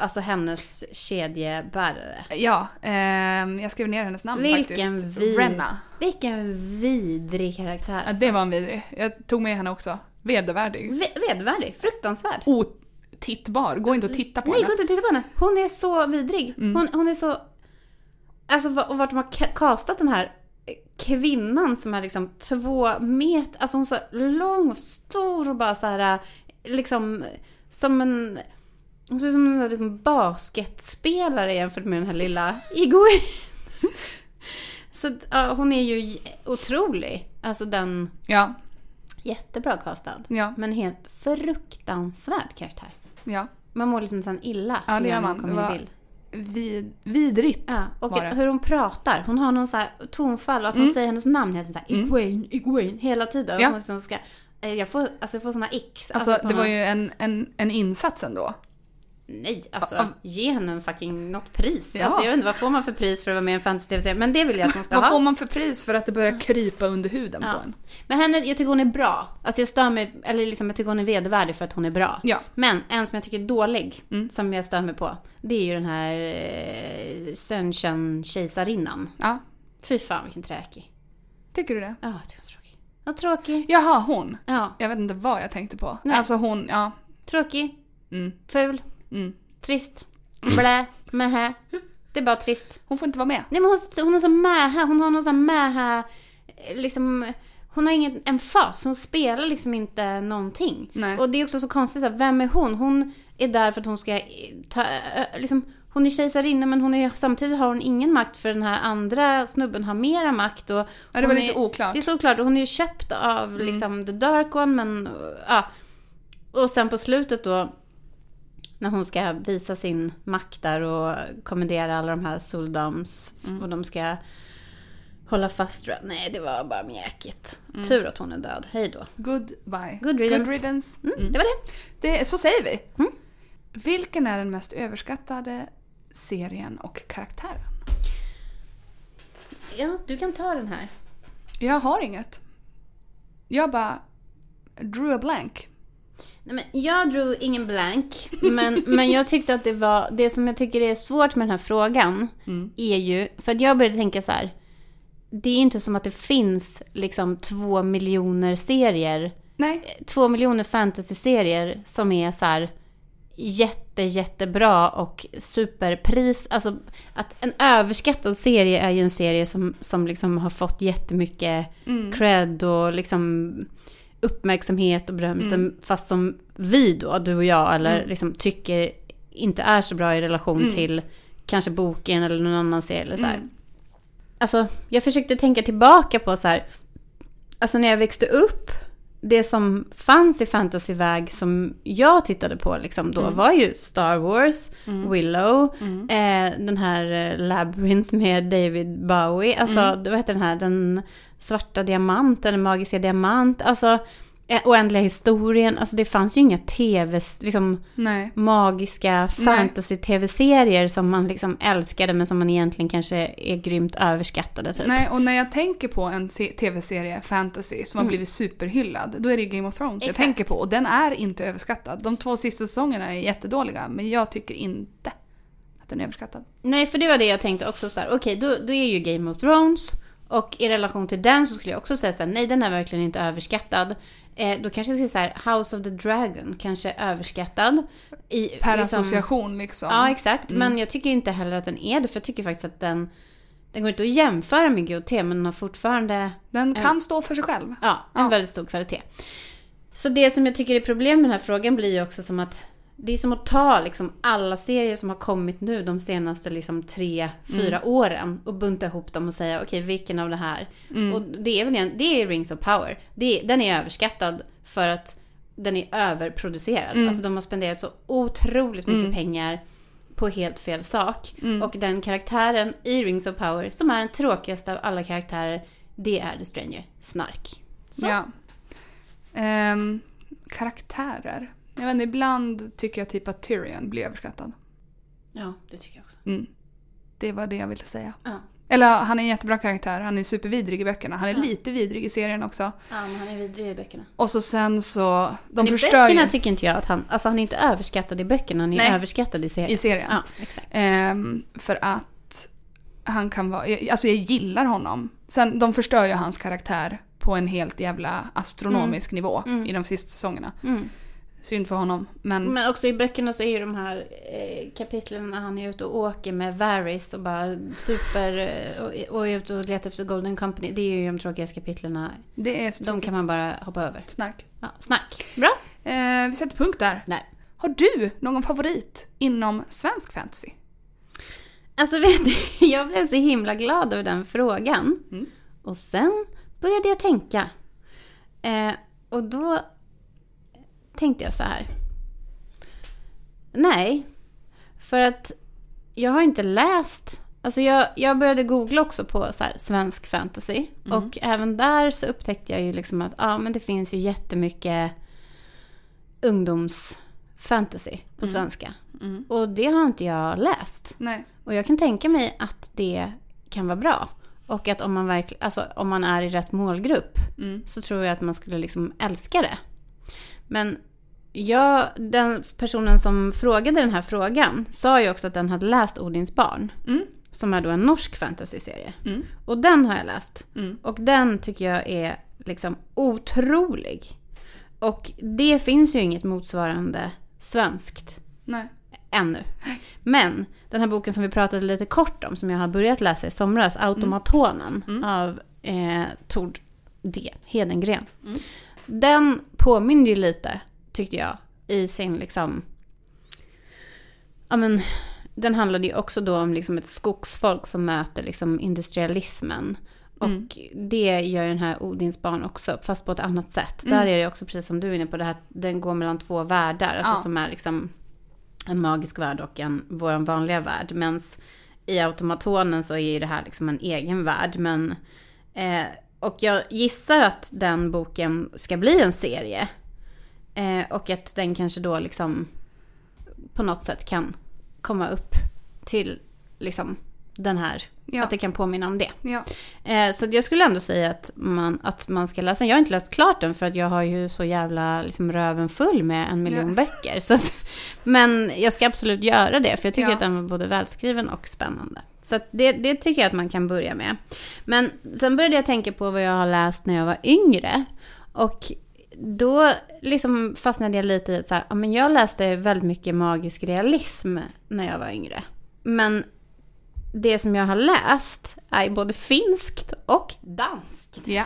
alltså hennes kedjebärare. Ja, ehm, jag skrev ner hennes namn Vilken faktiskt. vid- Renna. Vilken vidrig karaktär. Ja, det var en vidrig. Jag tog med henne också. Vedervärdig. Ve- Vedervärdig, fruktansvärd. Otittbar. Gå inte och titta på Nej, henne. gå inte och titta på henne. Hon är så vidrig. Hon, hon är så... Alltså och vart de har ka- kastat den här kvinnan som är liksom två meter... Alltså hon är så lång och stor och bara så här liksom som en... Hon ser ut som en sån här liksom basketspelare jämfört med den här lilla Iguin. *laughs* Så att, ja, hon är ju otrolig. Alltså den... Ja, Jättebra castad. ja, Men helt fruktansvärd karaktär. ja. Man mår liksom nästan illa. Ja, det gör man. kommer Det var- bild. Vid, vidrigt. Ja, och var det. hur hon pratar. Hon har någon så här tonfall och att hon säger hennes namn hela tiden. Egwene, Egwene, hela tiden. Ja. Hon liksom ska, eh, jag, får, alltså jag får såna icks. Alltså på det var någon- ju en, en, en insats ändå. Nej, alltså Av- ge henne en fucking något pris. Ja. Alltså jag inte, vad får man för pris för att vara med i en fantasy-tv-serie? Men det vill jag att hon ska Vad ha. får man för pris för att det börjar krypa under huden Ja. på en? Men henne, jag tycker hon är bra. Alltså jag stör mig, eller liksom jag tycker hon är vedervärdig för att hon är bra. Ja. Men en som jag tycker är dålig, Mm. som jag stör mig på, det är ju den här eh, Sönchen-kejsarinnan. Ja, Fy fan vilken träkig. tycker du det? Ja, jag tycker hon är tråkig. Ja, tråkig. Jaha, hon. Ja, Jag vet inte vad jag tänkte på. Nej. Alltså hon, ja. tråkig, Mm, ful, mm. trist, blä, mähä. Det är bara trist. Hon får inte vara med. Nej men hon, hon är så mähä, hon har någon sån mähä, liksom, hon har ingen emfas, hon spelar liksom inte någonting. Nej. Och det är också så konstigt, att vem är hon? Hon är där för att hon ska ta, liksom, hon är kejsarinna men hon är, samtidigt har hon ingen makt för den här andra snubben har mera makt. Och Ja, det var lite är, oklart. Det är så oklart hon är ju köpt av liksom the dark one men ja. Och sen på slutet då när hon ska visa sin makt där och kommendera alla de här soldams och de ska hålla fast. Nej, det var bara mjäkigt. Tur att hon är död. Hej då. Goodbye. Good riddance. Good riddance. Mm, Det var det. Det, så säger vi. Mm. Vilken är den mest överskattade serien och karaktären? Ja, du kan ta den här. Jag har inget. Jag bara drew a blank. Nej, men jag drog ingen blank, men, men jag tyckte att det var, det som jag tycker är svårt med den här frågan är ju, för att jag började tänka så här, det är inte som att det finns liksom två miljoner serier, Nej. två miljoner fantasy-serier som är så här jätte, jättebra och superpris, alltså att en överskattad serie är ju en serie som, som liksom har fått jättemycket cred och liksom uppmärksamhet och berömmelse, fast som vi då, du och jag, eller liksom tycker inte är så bra i relation till kanske boken eller någon annan serie eller så här. Alltså, jag försökte tänka tillbaka på så här, alltså när jag växte upp, det som fanns i fantasyväg som jag tittade på liksom då var ju Star Wars, Willow, eh, den här eh, Labyrinth med David Bowie, alltså det vad heter den här, den svarta diamant eller magiska diamant, alltså oändliga historien, alltså det fanns ju inga tv, liksom Nej. magiska fantasy-tv-serier som man liksom älskade men som man egentligen kanske är grymt överskattade typ. Nej, och när jag tänker på en se- tv-serie, fantasy, som har blivit superhyllad, då är det ju Game of Thrones jag Mm. Exakt. tänker på. Och den är inte överskattad. De två sista säsongerna är jättedåliga, men jag tycker inte att den är överskattad. Nej, för det var det jag tänkte också så här. Okej, då, då är ju Game of Thrones. Och i relation till den så skulle jag också säga så här, nej den är verkligen inte överskattad. Eh, då kanske jag skulle säga House of the Dragon, kanske överskattad. I, Per liksom- association liksom. Ja, exakt. Men jag tycker inte heller att den är det, för jag tycker faktiskt att den... Den går inte att jämföra med GOT, men den har fortfarande Den kan stå för sig själv. Ja, en Ja. väldigt stor kvalitet. Så det som jag tycker är problem med den här frågan blir ju också som att det är som att ta liksom alla serier som har kommit nu de senaste liksom tre, fyra åren och bunta ihop dem och säga okej vilken av det här. Och det är väl en, det är Rings of Power. Det den är överskattad för att den är överproducerad. Alltså de har spenderat så otroligt mycket pengar på helt fel sak. Och den karaktären i Rings of Power som är den tråkigaste av alla karaktärer det är The Stranger. Snark. Så. Ja. Ehm, karaktärer. Jag vet inte, ibland tycker jag typ att Tyrion blir överskattad. Ja, det tycker jag också. Mm. Det var det jag ville säga. Ja. Eller han är en jättebra karaktär, han är supervidrig i böckerna. Han är lite vidrig i serien också. Ja, men han är vidrig i böckerna. Och så sen så... De Men I förstör böckerna ju tycker inte jag att han... Alltså han är inte överskattad i böckerna, han är Nej. överskattad i serien. i serien. Ja, exakt. Ehm, för att han kan vara... Alltså jag gillar honom. Sen, de förstör ju hans karaktär på en helt jävla astronomisk nivå i de sista säsongerna. Mm. Synd för honom. Men Men också i böckerna så är ju de här eh, kapitlen när han är ute och åker med Varys och bara super... Eh, och, och är ute och letar efter Golden Company. Det är ju de tråkigaste kapitlen. det är så De kan man bara hoppa över. snark. Ja, snack. Bra. Eh, vi sätter punkt där. Nej. Har du någon favorit inom svensk fantasy? Alltså *laughs* vet du, jag blev så himla glad över den frågan. Mm. Och sen började jag tänka. Eh, och då tänkte jag så här. Nej, för att jag har inte läst. Alltså jag, jag började googla också på så här, svensk fantasy. Och även där så upptäckte jag ju liksom att ja, men det finns ju jättemycket ungdomsfantasy på svenska. Mm. Och det har inte jag läst. Nej. Och jag kan tänka mig att det kan vara bra. Och att om man, verkligen, alltså, om man är i rätt målgrupp Mm. så tror jag att man skulle liksom älska det. Men jag, den personen som frågade den här frågan sa ju också att den hade läst Odins barn. Mm. Som är då en norsk fantasyserie. Mm. Och den har jag läst. Mm. Och den tycker jag är liksom otrolig. Och det finns ju inget motsvarande svenskt Nej. ännu. Men den här boken som vi pratade lite kort om, som jag har börjat läsa i somras, Automatonen av eh, Tord D. Hedengren. Den påminner ju lite, tyckte jag, i sin liksom... Ja men, den handlade ju också då om liksom ett skogsfolk som möter liksom industrialismen. Och det gör ju den här Odins barn också, fast på ett annat sätt. Där är det också precis som du är inne på, det här, den går mellan två världar. Alltså Ja. som är liksom en magisk värld och en vår vanliga värld. Men i Automatonen så är ju det här liksom en egen värld. Men, eh, och jag gissar att den boken ska bli en serie. Eh, och att den kanske då liksom på något sätt kan komma upp till liksom den här, Ja. att det kan påminna om det. Ja. Eh, så jag skulle ändå säga att man, att man ska läsa. Jag har inte läst klart den för att jag har ju så jävla liksom, röven full med en miljon Ja. böcker. Så att, men jag ska absolut göra det för jag tycker att den var både välskriven och spännande. Så det, det tycker jag att man kan börja med. Men sen började jag tänka på vad jag har läst när jag var yngre. Och då liksom fastnade jag lite i att så här, ja, men jag läste väldigt mycket magisk realism när jag var yngre. Men det som jag har läst är både finskt och danskt. ja.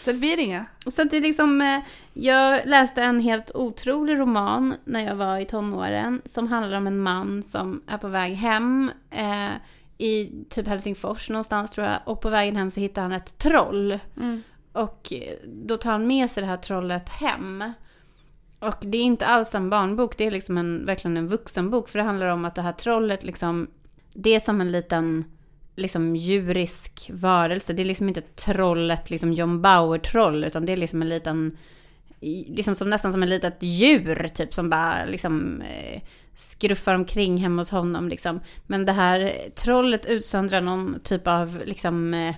Så det blir inga. *laughs* Så det är liksom, eh, jag läste en helt otrolig roman när jag var i tonåren som handlar om en man som är på väg hem eh, i typ Helsingfors någonstans tror jag. Och på vägen hem så hittar han ett troll. Mm. Och då tar han med sig det här trollet hem. Och det är inte alls en barnbok, det är liksom en, verkligen en vuxenbok. För det handlar om att det här trollet liksom, det är som en liten liksom djurisk varelse. Det är liksom inte trollet, liksom John Bauer-troll, utan det är liksom en liten, liksom som, nästan som en litet djur, typ som bara liksom eh, skruffar omkring hemma hos honom liksom. Men det här trollet utsöndrar någon typ av liksom eh,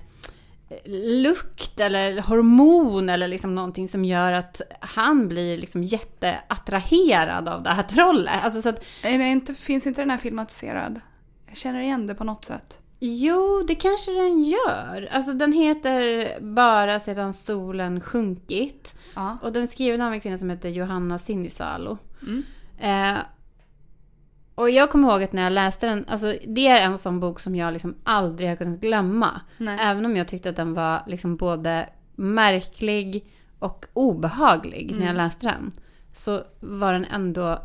lukt eller hormon eller liksom någonting som gör att han blir liksom jätteattraherad av det här trollet. Alltså så att, Är det inte, finns inte den här filmatiserad? Jag känner igen det på något sätt. jo, det kanske den gör. Alltså den heter Bara sedan solen sjunkit. Ja. Och den är skriven av en kvinna som heter Johanna Sinisalo. Mm. Eh, och jag kommer ihåg att när jag läste den, alltså det är en sån bok som jag liksom aldrig har kunnat glömma. Nej. Även om jag tyckte att den var liksom både märklig och obehaglig när jag Mm. läste den. Så var den ändå,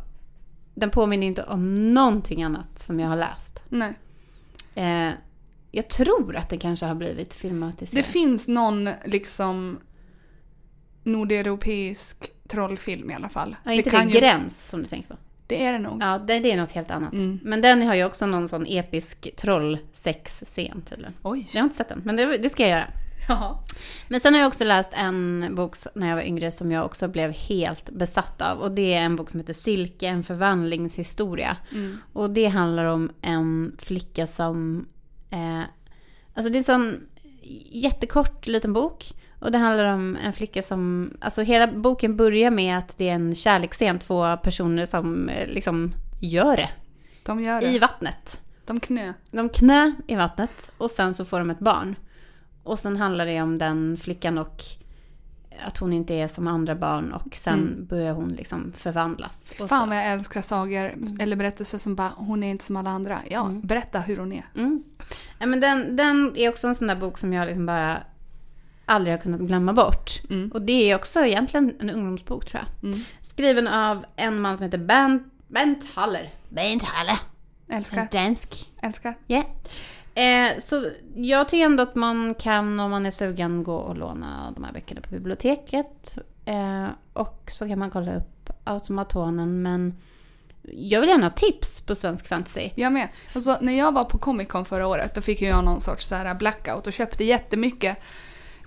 den påminner inte om någonting annat som jag har läst. Nej. Eh, jag tror att det kanske har blivit Det filmatiserat. finns någon liksom nordeuropeisk trollfilm i alla fall. Ja, inte det, kan ju- Gräns som du tänker på? Det är det nog. Ja, det, det är något helt annat. Mm. Men den har ju också någon sån episk trollsex-scen tydligen. Oj. Jag har inte sett den, men det, det ska jag göra. Ja. Men sen har jag också läst en bok när jag var yngre som jag också blev helt besatt av. Och det är en bok som heter Silke, en förvandlingshistoria. Mm. Och det handlar om en flicka som... Eh, alltså det är en sån jättekort liten bok. Och det handlar om en flicka som... Alltså hela boken börjar med att det är en kärleksscen, två personer som eh, liksom gör det De gör det. i vattnet. De knö. De knö i vattnet och sen så får de ett barn. Och sen handlar det om den flickan och att hon inte är som andra barn och sen Mm. börjar hon liksom förvandlas. Och Fan vad jag älskar sagor eller berättelser som bara hon är inte som alla andra. Ja, Mm. berätta hur hon är. Mm. Ja, men den, den är också en sån där bok som jag liksom bara aldrig har kunnat glömma bort. Mm. Och det är också egentligen en ungdomsbok tror jag. Mm. Skriven av en man som heter Bent, Bent Haller. Bent Haller. Älskar. Dansk. Älskar. Ja. Eh, så jag tycker ändå att man kan, om man är sugen, gå och låna de här böckerna på biblioteket. Eh, och så kan man kolla upp Automatonen. Men jag vill gärna ha tips på svensk fantasy. Jag med. Alltså, när jag var på Comic Con förra året då fick jag någon sorts så här blackout och köpte jättemycket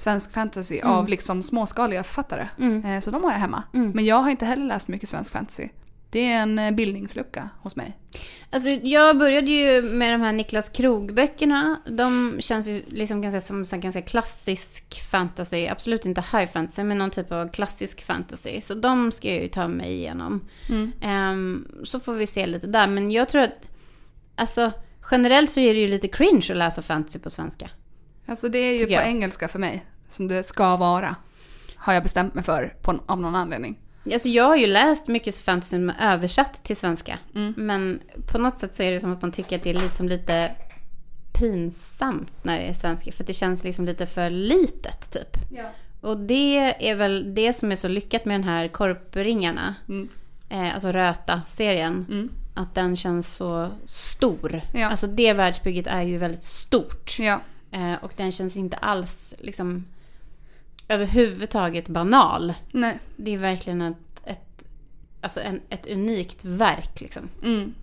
svensk fantasy Mm. av liksom småskaliga författare. Mm. Eh, Så de har jag hemma. Mm. Men jag har inte heller läst mycket svensk fantasy. Det är en eh, bildningslucka hos mig. Alltså, jag började ju med de här Niklas Krog-böckerna. De känns ju liksom ganska som så ganska klassisk fantasy. Absolut inte high fantasy, men någon typ av klassisk fantasy. Så de ska jag ju ta mig igenom. Mm. Ehm, så får vi se lite där. Men jag tror att, alltså generellt så är det ju lite cringe att läsa fantasy på svenska. Alltså det är ju på jag. engelska för mig. Som det ska vara. Har jag bestämt mig för på, av någon anledning. Alltså jag har ju läst mycket fantasy som är översatt till svenska. Mm. Men på något sätt så är det som att man tycker att det är liksom lite pinsamt när det är svenska. För det känns liksom lite för litet typ. Ja. Och det är väl det som är så lyckat med den här Korpringarna. Mm. Eh, alltså Röta-serien. Mm. Att den känns så stor. Ja. Alltså det världsbygget är ju väldigt stort. Ja. Eh, och den känns inte alls liksom överhuvudtaget banal. Nej. Det är verkligen ett, ett, alltså en, ett unikt verk liksom. Mm.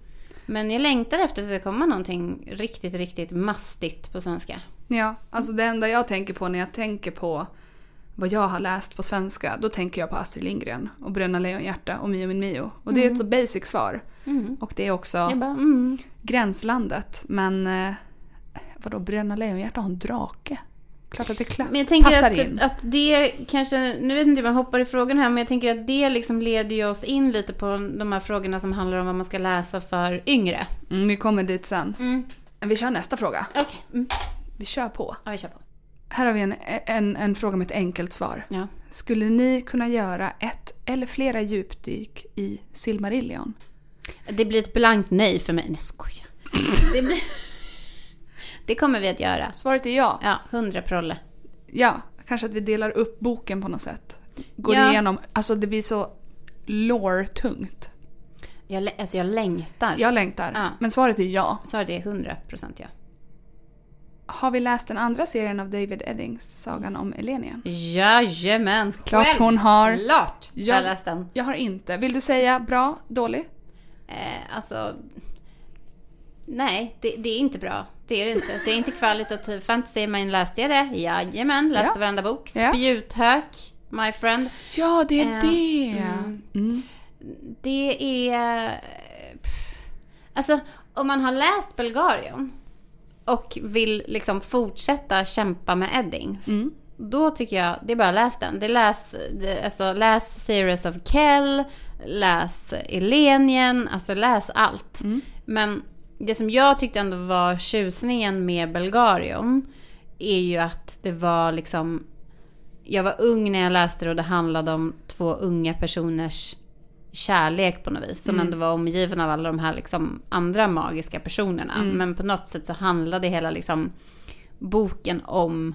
Men jag längtar efter att det ska komma någonting riktigt, riktigt mastigt på svenska. Ja, alltså det enda jag tänker på när jag tänker på vad jag har läst på svenska, då tänker jag på Astrid Lindgren och Bröderna Lejonhjärta och Mio min Mio. Och det är ett så basic svar. Mm. Och det är också bara, mm. gränslandet. Men eh, vadå, Bröderna Lejonhjärta har en drake? Klart att det kla- Men jag tänker passar att, in. att det kanske, nu vet inte om jag hoppar i frågan här, men jag tänker att det liksom leder oss in lite på de här frågorna som handlar om vad man ska läsa för yngre. Mm, vi kommer dit sen. Mm. Vi kör nästa fråga. Okej, mm. Vi kör på. ja vi kör på. Här har vi en, en, en fråga med ett enkelt svar. Ja. Skulle ni kunna göra ett eller flera djupdyk i Silmarillion? Det blir ett blankt nej för mig. Nej, skoja. *laughs* Det, blir... det kommer vi att göra. Svaret är ja. Ja, hundra prolle. Ja, kanske att vi delar upp boken på något sätt. Går Ja. igenom, alltså det blir så lore-tungt. Jag, alltså jag längtar. Jag längtar. Ja. Men svaret är ja. Svaret är hundra procent ja. Har vi läst den andra serien av David Eddings, Sagan om Elenien? Jajamän. Klart hon har. Klart Ja. jag har läst den. Jag har inte. Vill du säga bra, dålig? Eh, alltså... Nej, det, det är inte bra. Det är det inte. Det är inte kvalitativ fantasy, men läste jag det? Jajamän, läste Ja. varenda bok. Spjuthök, my friend. Ja, det är Eh, det! mm. Mm. Det är... pff. Alltså, om man har läst Belgarion och vill liksom fortsätta kämpa med Edding. Mm. Då tycker jag, det är bara läs den. Det läs, det, alltså, läs Series of Kell, läs Elenien, alltså läs allt. Mm. Men det som jag tyckte ändå var tjusningen med Belgarion är ju att det var liksom... Jag var ung när jag läste det och det handlade om två unga personers kärlek på något vis. Som Mm. ändå var omgiven av alla de här liksom andra magiska personerna. Mm. Men på något sätt så handlade hela liksom boken om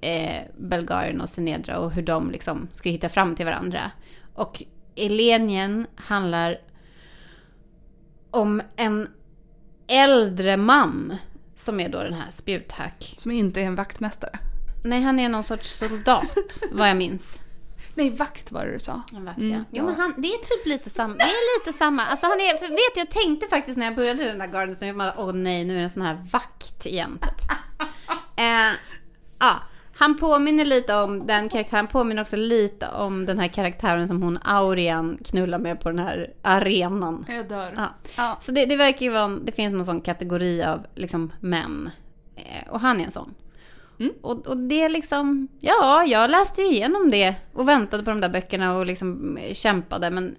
eh, Belgarien och Senedra och hur de liksom ska hitta fram till varandra. Och Elenien handlar om en äldre man som är då den här Spjuthök. Som inte är en vaktmästare. Nej, han är någon sorts soldat, vad jag minns. Nej, vakt var det du sa. En vakt, Mm, ja. Jo, men han, det är typ lite samma. Det är lite samma. Alltså han är, vet jag tänkte faktiskt när jag började den där garden så jag bara, åh nej, nu är det en sån här vakt igen typ. *laughs* eh, ja, han påminner lite om den karaktären, påminner också lite om den här karaktären som hon Aurian knullar med på den här arenan. Jag dör. Ja. Ja. Så det, det verkar ju vara, det finns någon sån kategori av liksom män. Eh, och han är en sån. Mm. Och, och det är liksom, ja, jag läste ju igenom det och väntade på de där böckerna och liksom eh, kämpade. Men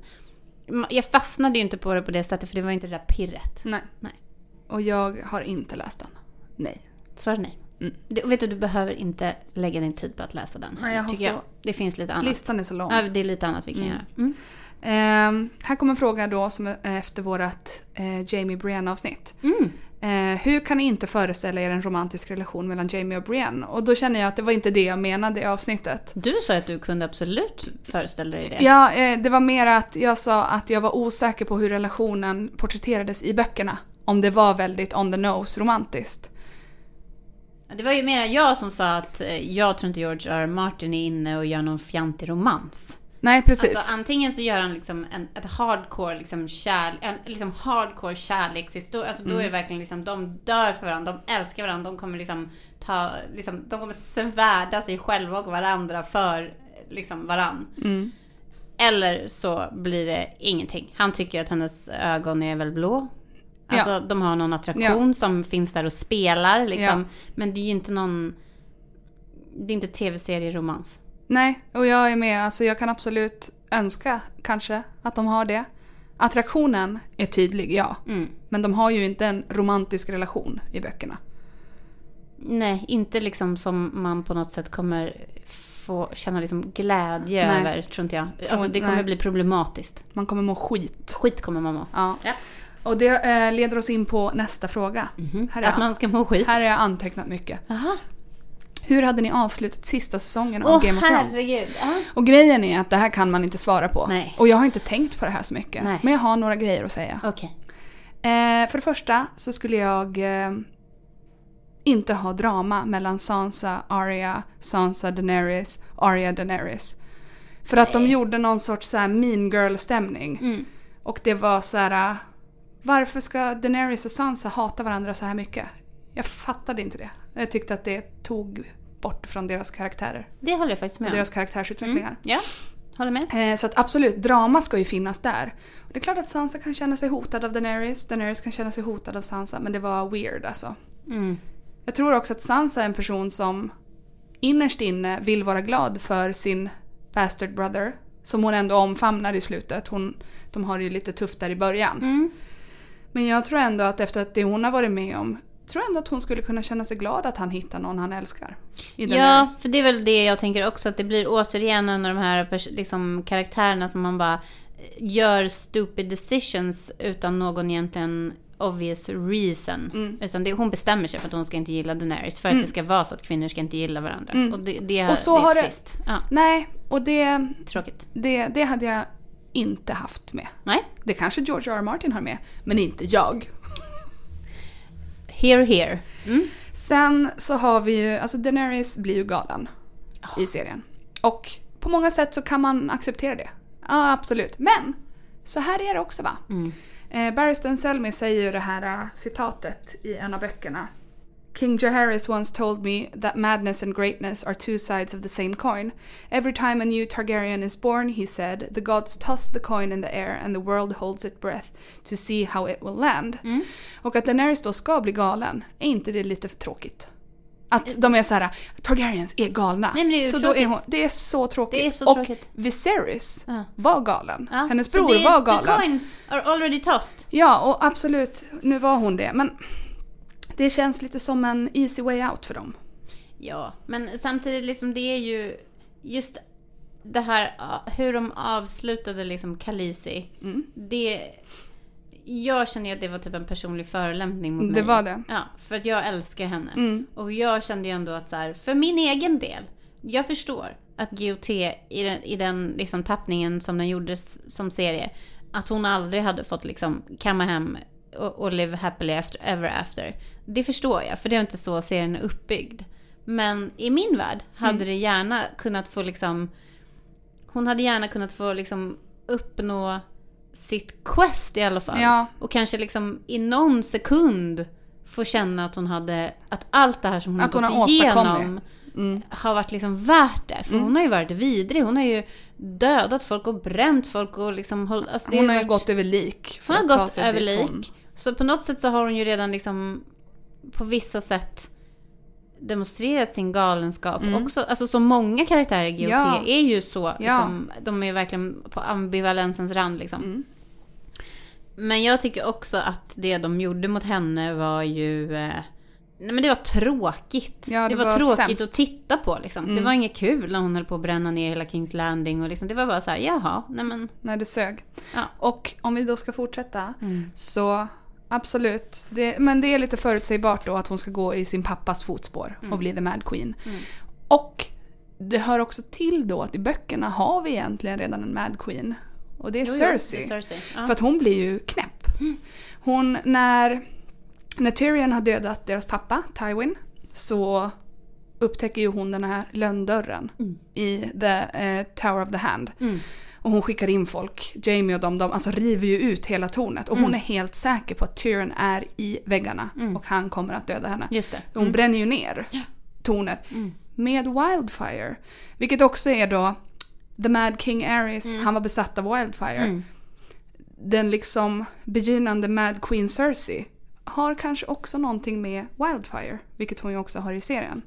jag fastnade ju inte på det på det sättet för det var inte det där pirret. Nej. Nej. Och jag har inte läst den. Nej. Svaret är nej. Mm. Vet du, du behöver inte lägga din tid på att läsa den. Nej, jag tycker så- jag. Det finns lite annat. Listan är så lång. Ja, det är lite annat vi kan Mm. göra. Mm. Ehm, här kommer en fråga då som är efter vårt eh, Jamie Brienne-avsnitt. Mm. Eh, hur kan ni inte föreställa er en romantisk relation mellan Jamie och Brienne? Och då känner jag att det var inte det jag menade i avsnittet. Du sa att du kunde absolut föreställa dig det. Ja, eh, det var mer att jag sa att jag var osäker på hur relationen porträtterades i böckerna. Om det var väldigt on the nose romantiskt. Det var ju mer jag som sa att eh, jag tror inte George R. R. Martin är inne och gör någon fjantig romans. Nej, precis. Alltså antingen så gör han liksom en ett hardcore liksom kärl, en liksom hardcore kärlekshistoria. Alltså då är det verkligen liksom de dör för varandra, de älskar varandra, de kommer liksom ta, liksom, de kommer svärda sig själva och varandra för liksom varann. Mm. Eller så blir det ingenting. Han tycker att hennes ögon är väl blå. Alltså de har någon attraktion som finns där och spelar liksom. Men det är ju inte någon... Det är inte tv-serie-romans. Nej, och jag är med. Alltså jag kan absolut önska kanske att de har det. Attraktionen är tydlig, ja. Mm. Men de har ju inte en romantisk relation i böckerna. Nej, inte liksom som man på något sätt kommer få känna liksom glädje Nej. över, tror inte jag. Alltså det kommer nej. bli problematiskt. Man kommer må skit. Skit kommer man må. Ja. Ja. Och det eh, leder oss in på nästa fråga. Här, är Att man ska må skit. här har jag antecknat mycket. Jaha. Hur hade ni avslutat sista säsongen av Game of Thrones? herregud. Ja. Och grejen är att det här kan man inte svara på. Nej. Och jag har inte tänkt på det här så mycket. Nej. Men jag har några grejer att säga. Okej. Eh, för det första så skulle jag eh, inte ha drama mellan Sansa, Arya, Sansa, Daenerys, Arya, Daenerys. För att de gjorde någon sorts så mean girl-stämning. Mm. Och det var så här... Varför ska Daenerys och Sansa hata varandra så här mycket? Jag fattade inte det. Jag tyckte att det tog bort från deras karaktärer. Det håller jag faktiskt med om. Deras karaktärsutvecklingar. Mm. Ja, håller med. Eh, Så att absolut, drama ska ju finnas där. Och det är klart att Sansa kan känna sig hotad av Daenerys. Daenerys kan känna sig hotad av Sansa. Men det var weird alltså. Mm. Jag tror också att Sansa är en person som innerst inne vill vara glad för sin bastard brother. Som hon ändå omfamnar i slutet. Hon, de har det ju lite tufft där i början. Mm. Men jag tror ändå att efter att det hon har varit med om tror ändå att hon skulle kunna känna sig glad att han hittar någon han älskar. Ja, för det är väl det jag tänker också. Att det blir återigen en av de här liksom, karaktärerna som man bara gör stupid decisions utan någon egentligen obvious reason. Mm. Utan det, hon bestämmer sig för att hon ska inte gilla Daenerys. För att det ska vara så att kvinnor ska inte gilla varandra. Mm. Och det, det, Och så det är har det- trist. Ja, Nej, och det, tråkigt. det, det hade jag inte haft med. Nej, Det kanske George R. R. Martin har med, men inte jag. here here. Mm. Sen så har vi ju, alltså Daenerys blir ju galen i serien. Och på många sätt så kan man acceptera det. Ja, absolut. Men så här är det också va? Mm. Eh, Barristan Selmy säger ju det här eh, citatet i en av böckerna. King Jaehaerys once told me that madness and greatness are two sides of the same coin. Every time a new Targaryen is born, he said, the gods toss the coin in the air and the world holds its breath to see how it will land. Mm. Och att Daenerys då ska bli galen, är inte det lite för tråkigt? Att de är så här, Targaryens är galna. Nej, men det är så då är hon, det är så tråkigt. Det är så och tråkigt. Viserys Ja. var galen. Ja, Hennes bror det- var galen. The coins are already tossed. Ja, och absolut, nu var hon det. Men det känns lite som en easy way out för dem. Ja, men samtidigt liksom det är ju just det här hur de avslutade liksom Khaleesi. Mm. Det, jag känner ju att det var typ en personlig förolämpning mot mig. Det var det. Ja, för att jag älskar henne. Mm. Och jag kände ju ändå att så här, för min egen del, jag förstår att GOT i den, i den liksom tappningen som den gjordes som serie, att hon aldrig hade fått liksom kamma hem och, och live happily after, ever after. Det förstår jag, för det är inte så serien är uppbyggd. Men i min värld hade Mm. det gärna kunnat få liksom, hon hade gärna kunnat få liksom uppnå sitt quest i alla fall. Ja. Och kanske liksom i någon sekund få känna att hon hade, att allt det här som hon Att har hon gått har åstadkommit. igenom Mm. har varit liksom värt det. För hon har ju varit vidrig. Hon har ju dödat folk och bränt folk och liksom håll, alltså Hon har ju varit, gått över lik. Hon har gått över lik. hon- Så på något sätt så har hon ju redan liksom på vissa sätt demonstrerat sin galenskap också. Alltså så många karaktärer i GOT Mm. Ja. är ju så. Liksom, De är verkligen på ambivalensens rand liksom. Mm. Men jag tycker också att det de gjorde mot henne var ju... Eh, nej men det var tråkigt. Ja, det det var, var tråkigt sämst. att titta på liksom. Det Mm. var inget kul när hon höll på att bränna ner hela Kings Landing och liksom. Det var bara så här, jaha, nej men... Nej, det sög. Ja. Och om vi då ska fortsätta Mm. så absolut. Det, men det är lite förutsägbart då att hon ska gå i sin pappas fotspår Mm. och bli the Mad Queen. Och det hör också till då att i böckerna har vi egentligen redan en Mad Queen. Och det är Jo, jo, Cersei. det är Cersei. Ja. För att hon blir ju knäpp. Hon, när, när Tyrion har dödat deras pappa, Tywin, så upptäcker ju hon den här lönndörren i the eh, Tower of the Hand. Mm. Och hon skickar in folk, Jamie och dem, de alltså river ju ut hela tornet. Och hon är helt säker på att Tyrion är i väggarna och han kommer att döda henne. Just det. Hon bränner ju ner tornet med Wildfire. Vilket också är då The Mad King Aerys, han var besatt av Wildfire. Mm. Den liksom begynnande Mad Queen Cersei har kanske också någonting med Wildfire, vilket hon ju också har i serien.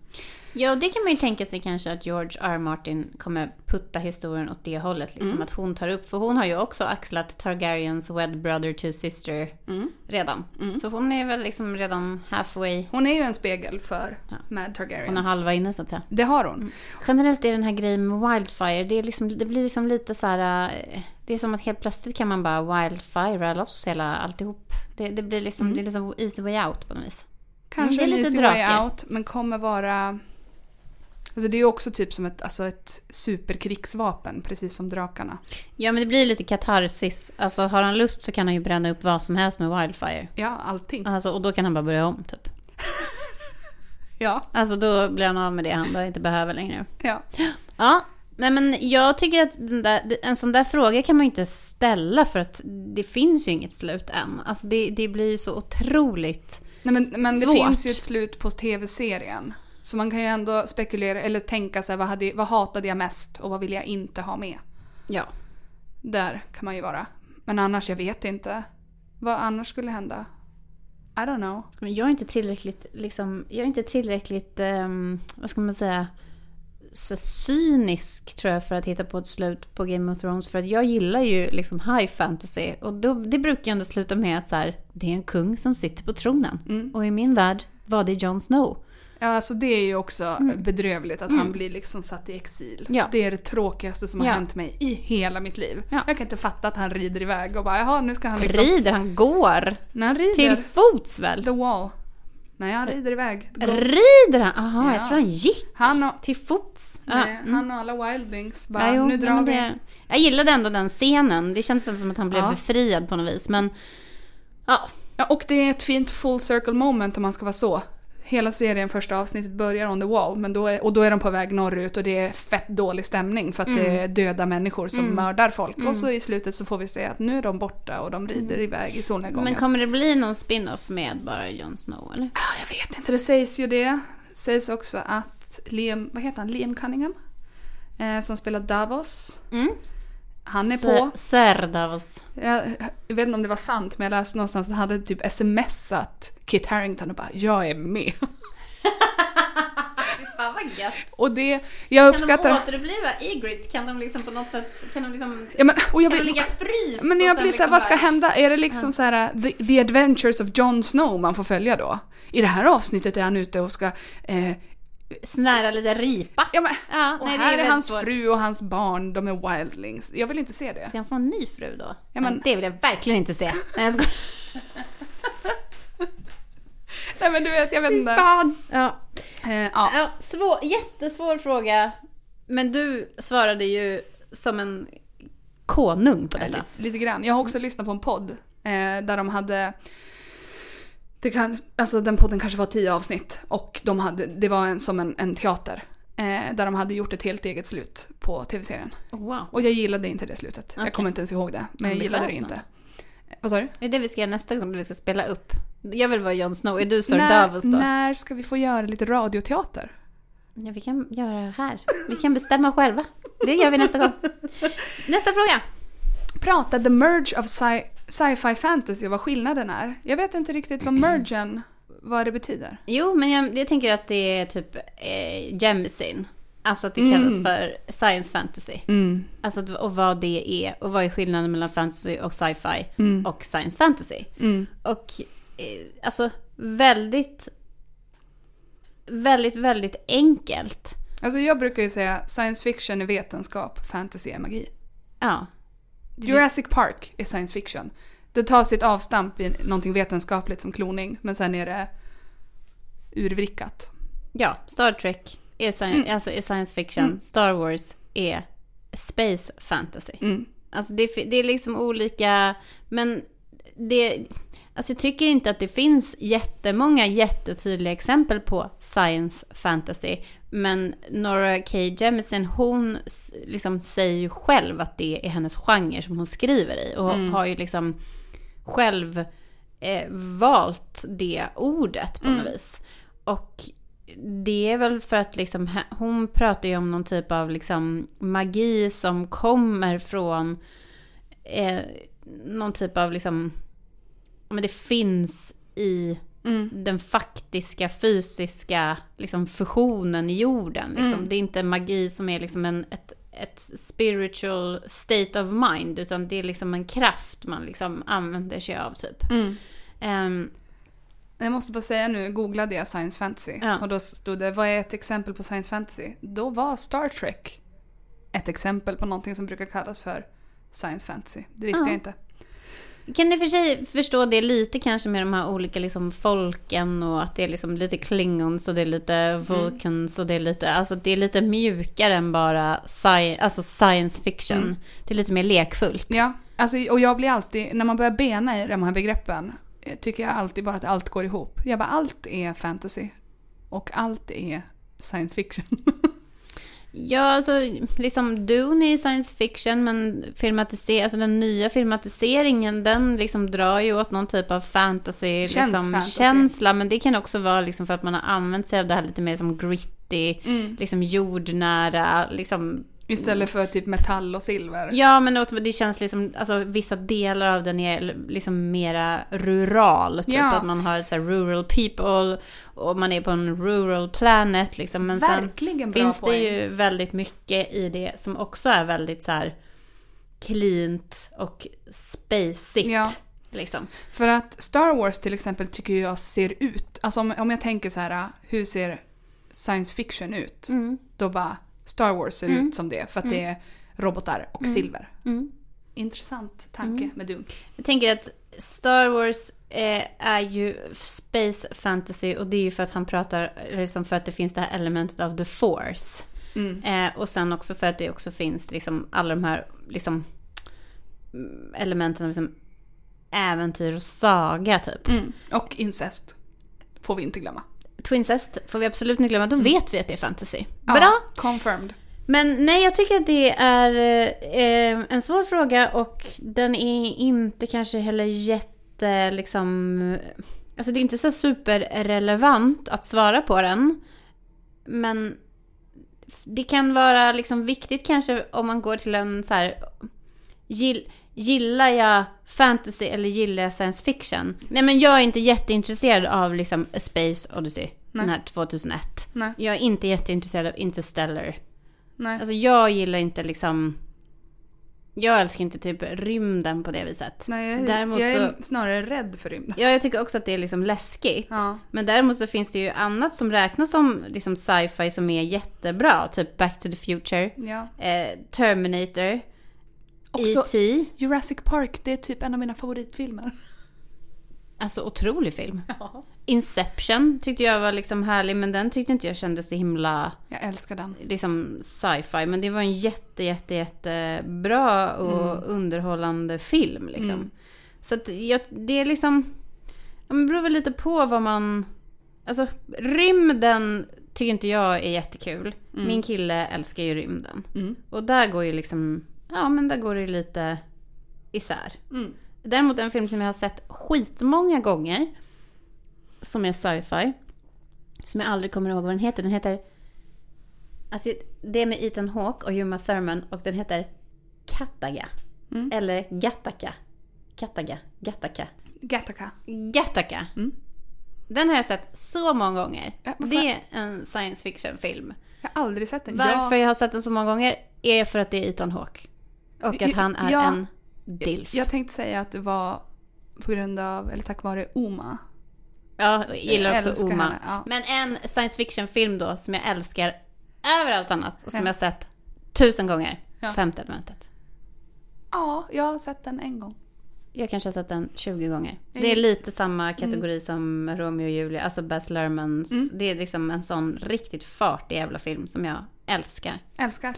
Ja, och det kan man ju tänka sig kanske att George R. Martin kommer putta historien åt det hållet. Liksom, Att hon tar upp, för hon har ju också axlat Targaryens wed brother to sister redan. Så hon är väl liksom redan halfway. Hon är ju en spegel för Mad Targaryens. Hon har halva inne så att säga. Det har hon. Generellt är den här grejen med Wildfire, det, är liksom, det blir liksom lite så här... eh, Det är som att helt plötsligt kan man bara Wildfire loss hela alltihop. Det, det blir liksom, det är liksom easy way out på något vis. Kanske Mm, en easy way drake. out, men kommer vara... Alltså det är ju också typ som ett, alltså ett superkrigsvapen, precis som drakarna. Ja men det blir lite katarsis. Alltså har han lust så kan han ju bränna upp vad som helst med Wildfire. Ja, allting. Alltså, och då kan han bara börja om typ. *laughs* Ja. Alltså då blir han av med det han inte behöver längre. ja. Ja, Nej men jag tycker att där, en sån där fråga kan man ju inte ställa för att det finns ju inget slut än. Alltså det, det blir ju så otroligt... Nej, men, men det finns ju ett slut på tv-serien. Så man kan ju ändå spekulera eller tänka sig vad, hade, vad hatade jag mest och vad vill jag inte ha med. Ja. Där kan man ju vara. Men annars, jag vet inte. Vad annars skulle hända? I don't know. Men jag är inte tillräckligt, liksom, jag är inte tillräckligt, ehm, vad ska man säga, så cynisk tror jag för att hitta på ett slut på Game of Thrones. För att jag gillar ju liksom high fantasy. Och då, det brukar ju ändå sluta med att så här, det är en kung som sitter på tronen. Mm. Och i min värld var det Jon Snow. Ja, alltså det är ju också bedrövligt att han blir liksom satt i exil. Mm. Ja. Det är det tråkigaste som har Ja. hänt mig i hela mitt liv. Ja. Jag kan inte fatta att han rider iväg och bara jaha nu ska han liksom... Rider, han går. När han rider Till fots väl? the wall. Nej, han rider iväg. Rider han? Aha, Ja. jag tror han gick. Han och, Till fots. Nej, mm. han och alla wildlings bara, Ja, jo, nu drar vi. det, Jag gillade ändå den scenen. Det kändes som att han blev Ja. befriad på något vis. Men ja, Ja, och det är ett fint full circle moment om man ska vara så. Hela serien, första avsnittet börjar on the wall. Men då är, och då är de på väg norrut och det är fett dålig stämning för att det är döda människor som Mm. mördar folk. Och så i slutet så får vi se att nu är de borta och de rider iväg i solnedgången. men kommer det bli någon spin-off med bara Jon Snow eller? Jag vet inte, det sägs ju det. sägs också att Liam, vad heter han, Liam Cunningham? Eh, som spelar Davos. Han är på. Serdavos. Jag, jag vet inte om det var sant men jag läste någonstans att han hade typ smsat Kit Harington och bara “jag är med”. *laughs* Fan vad gött. Och det, jag uppskattar... Kan de återuppliva Ygritte? Kan de liksom på något sätt, kan de liksom, Ja, men, och jag kan de blir, ligga fryst? men jag blir såhär, liksom vad ska hända? Är det liksom så här the, the Adventures of Jon Snow man får följa då? I det här avsnittet är han ute och ska... Eh, Snära lite ripa. ja, men, Ja, och nej, det här är är, hans svårt. fru och hans barn, de är wildlings. Jag vill inte se det. Ska han få en ny fru då? Ja, men- Det vill jag verkligen inte se. Nej, jag ska... *laughs* Nej men du vet, jag vet inte. Fan. Ja. Eh, ja. Ja, svår, jättesvår fråga. Men du svarade ju som en konung på detta. Lite, lite grann. Jag har också lyssnat på en podd eh, där de hade det kan, alltså den podden kanske var tio avsnitt och de hade, det var en, som en, en teater. Eh, där de hade gjort ett helt eget slut på tv-serien. Wow. Och jag gillade inte det slutet. Okej. Jag kommer inte ens ihåg det. Men jag gillade det inte. Vad sa du? Det är det vi ska göra nästa gång, när vi ska spela upp. Jag vill vara Jon Snow. Är du Sir när, Davos då? när ska vi få göra lite radioteater? Ja, vi kan göra det här. Vi kan bestämma själva. Det gör vi nästa gång. *laughs* Nästa fråga. Prata the merge of sci- sci-fi fantasy och vad skillnaden är. Jag vet inte riktigt vad mergen, vad det betyder. Jo, men jag, jag tänker att det är typ eh, Jemisin. Alltså att det Mm. kallas för science fantasy. Mm. Alltså att- och vad det är och vad är skillnaden mellan fantasy och sci-fi Mm. och science fantasy. Mm. Och eh, alltså väldigt, väldigt, väldigt enkelt. Alltså jag brukar ju säga science fiction är vetenskap, fantasy är magi. Ja. Jurassic Park är science fiction. Det tar sitt avstamp i någonting vetenskapligt som kloning, men sen är det urvrickat. Ja, Star Trek är, sci- Mm. alltså är science fiction. Star Wars är space fantasy. Mm. Alltså det, det är liksom olika, men det, alltså jag tycker inte att det finns jättemånga jättetydliga exempel på science fantasy. Men Nora K. Jemisin, hon liksom säger ju själv att det är hennes genre som hon skriver i. Och har ju liksom själv eh, valt det ordet på något vis. Och det är väl för att liksom, hon pratar ju om någon typ av liksom magi som kommer från eh, någon typ av liksom, men det finns i Mm. den faktiska fysiska liksom, fusionen i jorden. Liksom. Mm. Det är inte magi som är liksom en, ett, ett spiritual state of mind, utan det är liksom en kraft man liksom använder sig av typ. Mm. Ehm, Jag måste bara säga nu, googlade jag science fantasy. Ja. Och då stod det, vad är ett exempel på science fantasy? Då var Star Trek ett exempel på någonting som brukar kallas för science fantasy. Det visste Ja. jag inte. Kan ni för sig förstå det lite kanske med de här olika liksom folken och att det är liksom lite klingons och det är lite vulcans och det är lite, alltså det är lite mjukare än bara sci- alltså science fiction. Mm. Det är lite mer lekfullt. Ja, alltså, och jag blir alltid, när man börjar bena i de här begreppen, eh, tycker jag alltid bara att allt går ihop. Jag bara, allt är fantasy. Och allt är science fiction. *laughs* Ja, alltså liksom Dune är ju science fiction, men filmatiser alltså den nya filmatiseringen, den liksom drar ju åt någon typ av fantasy, liksom, fantasy. känsla. Men det kan också vara liksom för att man har använt sig av det här lite mer som gritty, Mm. liksom jordnära, liksom Istället för typ metall och silver. Ja, men det känns liksom, alltså vissa delar av den är liksom mera rural. Typ Ja. att man har så rural people och man är på en rural planet liksom. Men sen Verkligen bra finns poäng. det ju väldigt mycket i det som också är väldigt så här cleant och spacigt. Ja. Liksom. För att Star Wars till exempel tycker jag ser ut, alltså om, om jag tänker så här, hur ser science fiction ut? Mm. Då bara Star Wars ser Mm. ut som det, för att det är robotar och silver. Mm. Intressant tanke med Dune. Jag tänker att Star Wars eh, är ju space fantasy och det är ju för att han pratar, liksom för att det finns det här elementet av the force. Mm. Eh, och sen också för att det också finns liksom alla de här liksom, mm, elementen av liksom, äventyr och saga typ. Mm. Och incest. Får vi inte glömma. Twincest får vi absolut inte glömma, då vet vi att det är fantasy. Ja, Bra! confirmed. Men nej, jag tycker att det är eh, en svår fråga och den är inte kanske heller jätte liksom... Alltså det är inte så superrelevant att svara på den. Men det kan vara liksom viktigt kanske om man går till en så här... Gill, gillar jag fantasy eller gillar jag science fiction? Nej men jag är inte jätteintresserad av liksom A Space Odyssey. Den här 2001. Nej. Jag är inte jätteintresserad av Interstellar. Nej. Alltså jag gillar inte liksom... Jag älskar inte typ rymden på det viset. Nej, jag, Däremot jag är så- snarare rädd för rymden. Ja, jag tycker också att det är liksom läskigt. Ja. Men däremot så finns det ju annat som räknas som liksom sci-fi som är jättebra. Typ Back to the Future, Ja. eh, Terminator, Också E.T. Jurassic Park, det är typ en av mina favoritfilmer. Alltså otrolig film. Inception tyckte jag var liksom härlig, men den tyckte inte jag kändes så himla Jag älskar den. liksom sci-fi. Men det var en jätte, jätte, jättebra och underhållande film liksom. Mm. Så att jag, det är liksom... Ja, men det beror väl lite på vad man... Alltså rymden tycker inte jag är jättekul. Min kille älskar ju rymden. Mm. Och där går ju liksom... Ja men där går det ju lite isär. Mm. Däremot en film som jag har sett skitmånga gånger. Som är sci-fi. Som jag aldrig kommer ihåg vad den heter. Den heter... Alltså det är med Ethan Hawke och Uma Thurman och den heter Kataga. Mm. Eller Gattaca. Kataga. Gattaca. Gattaca. Gattaca. Mm. Den har jag sett så många gånger. Ja, det är en science fiction-film. Jag har aldrig sett den. Varför jag har sett den så många gånger är för att det är Ethan Hawke. Och att han är Ja. en dilf. Jag tänkte säga att det var på grund av, eller tack vare Oma. Ja, jag gillar Jag också älskar Oma. henne, ja. Men en science fiction-film då som jag älskar över allt annat och som Ja. jag sett tusen gånger. Ja. Femte elementet. Ja, jag har sett den en gång. Jag kanske har sett den 20 gånger. Jag Det är lite samma kategori som Romeo och Julia, alltså Baz Luhrmanns. Mm. Det är liksom en sån riktigt fartig jävla film som jag älskar. Älskar.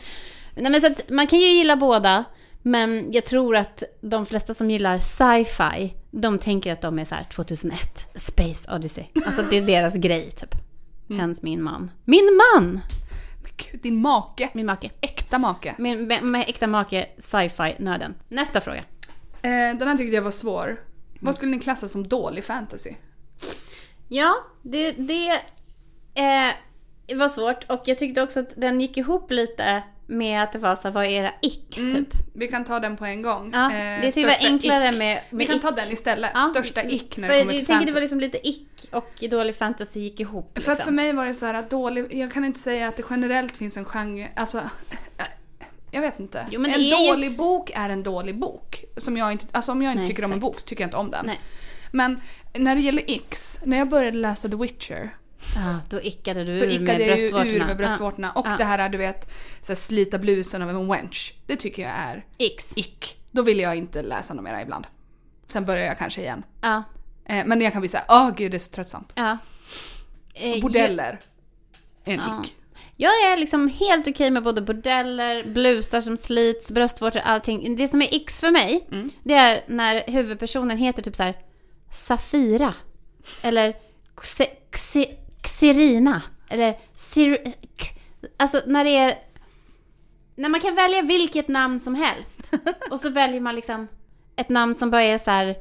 Nej, men så att man kan ju gilla båda, men jag tror att de flesta som gillar sci-fi, de tänker att de är så här 2001, Space Odyssey. Alltså det är deras *laughs* grej typ. Hens min man. Min man! Men gud, din make. Min make. Äkta make. Min med, med äkta make, sci-fi-nörden. Nästa fråga. Eh, den här tyckte jag var svår. Vad skulle ni klassa som dålig fantasy? Ja, det, det eh, var svårt och jag tyckte också att den gick ihop lite med att det var så här, vad är era x typ? Vi kan ta den på en gång. Ja, Eh, det tycker jag var enklare ick. med, med Vi kan ick. ta den istället. Ja, Största ick när det jag kommer till tänker det var liksom lite ick och dålig fantasy gick ihop. För att liksom. för mig var det så här att dålig, jag kan inte säga att det generellt finns en genre, alltså *laughs* jag vet inte. Jo, en är ju- dålig bok är en dålig bok. Som jag inte, alltså om jag inte Nej, tycker om en exakt. bok så tycker jag inte om den. Nej. Men när det gäller X, när jag började läsa The Witcher, Ja, då ickade du då ur med jag bröstvårtorna. ur med bröstvårtorna. Och Ja. det här du vet, så här, slita blusen av en wench. Det tycker jag är X. ick. Då vill jag inte läsa något mera ibland. Sen börjar jag kanske igen. Ja. Eh, men jag kan bli såhär, åh gud det är så tröttsamt. ja. Eh, Bordeller. En Ja. ick. Jag är liksom helt okej med både bordeller, blusar som slits, bröstvårtor, allting. Det som är X för mig, Mm. det är när huvudpersonen heter typ så här Safira. Eller Xe- Xe- Xerina. Eller K- Alltså när det är när man kan välja vilket namn som helst. *laughs* Och så väljer man liksom ett namn som bara är så här.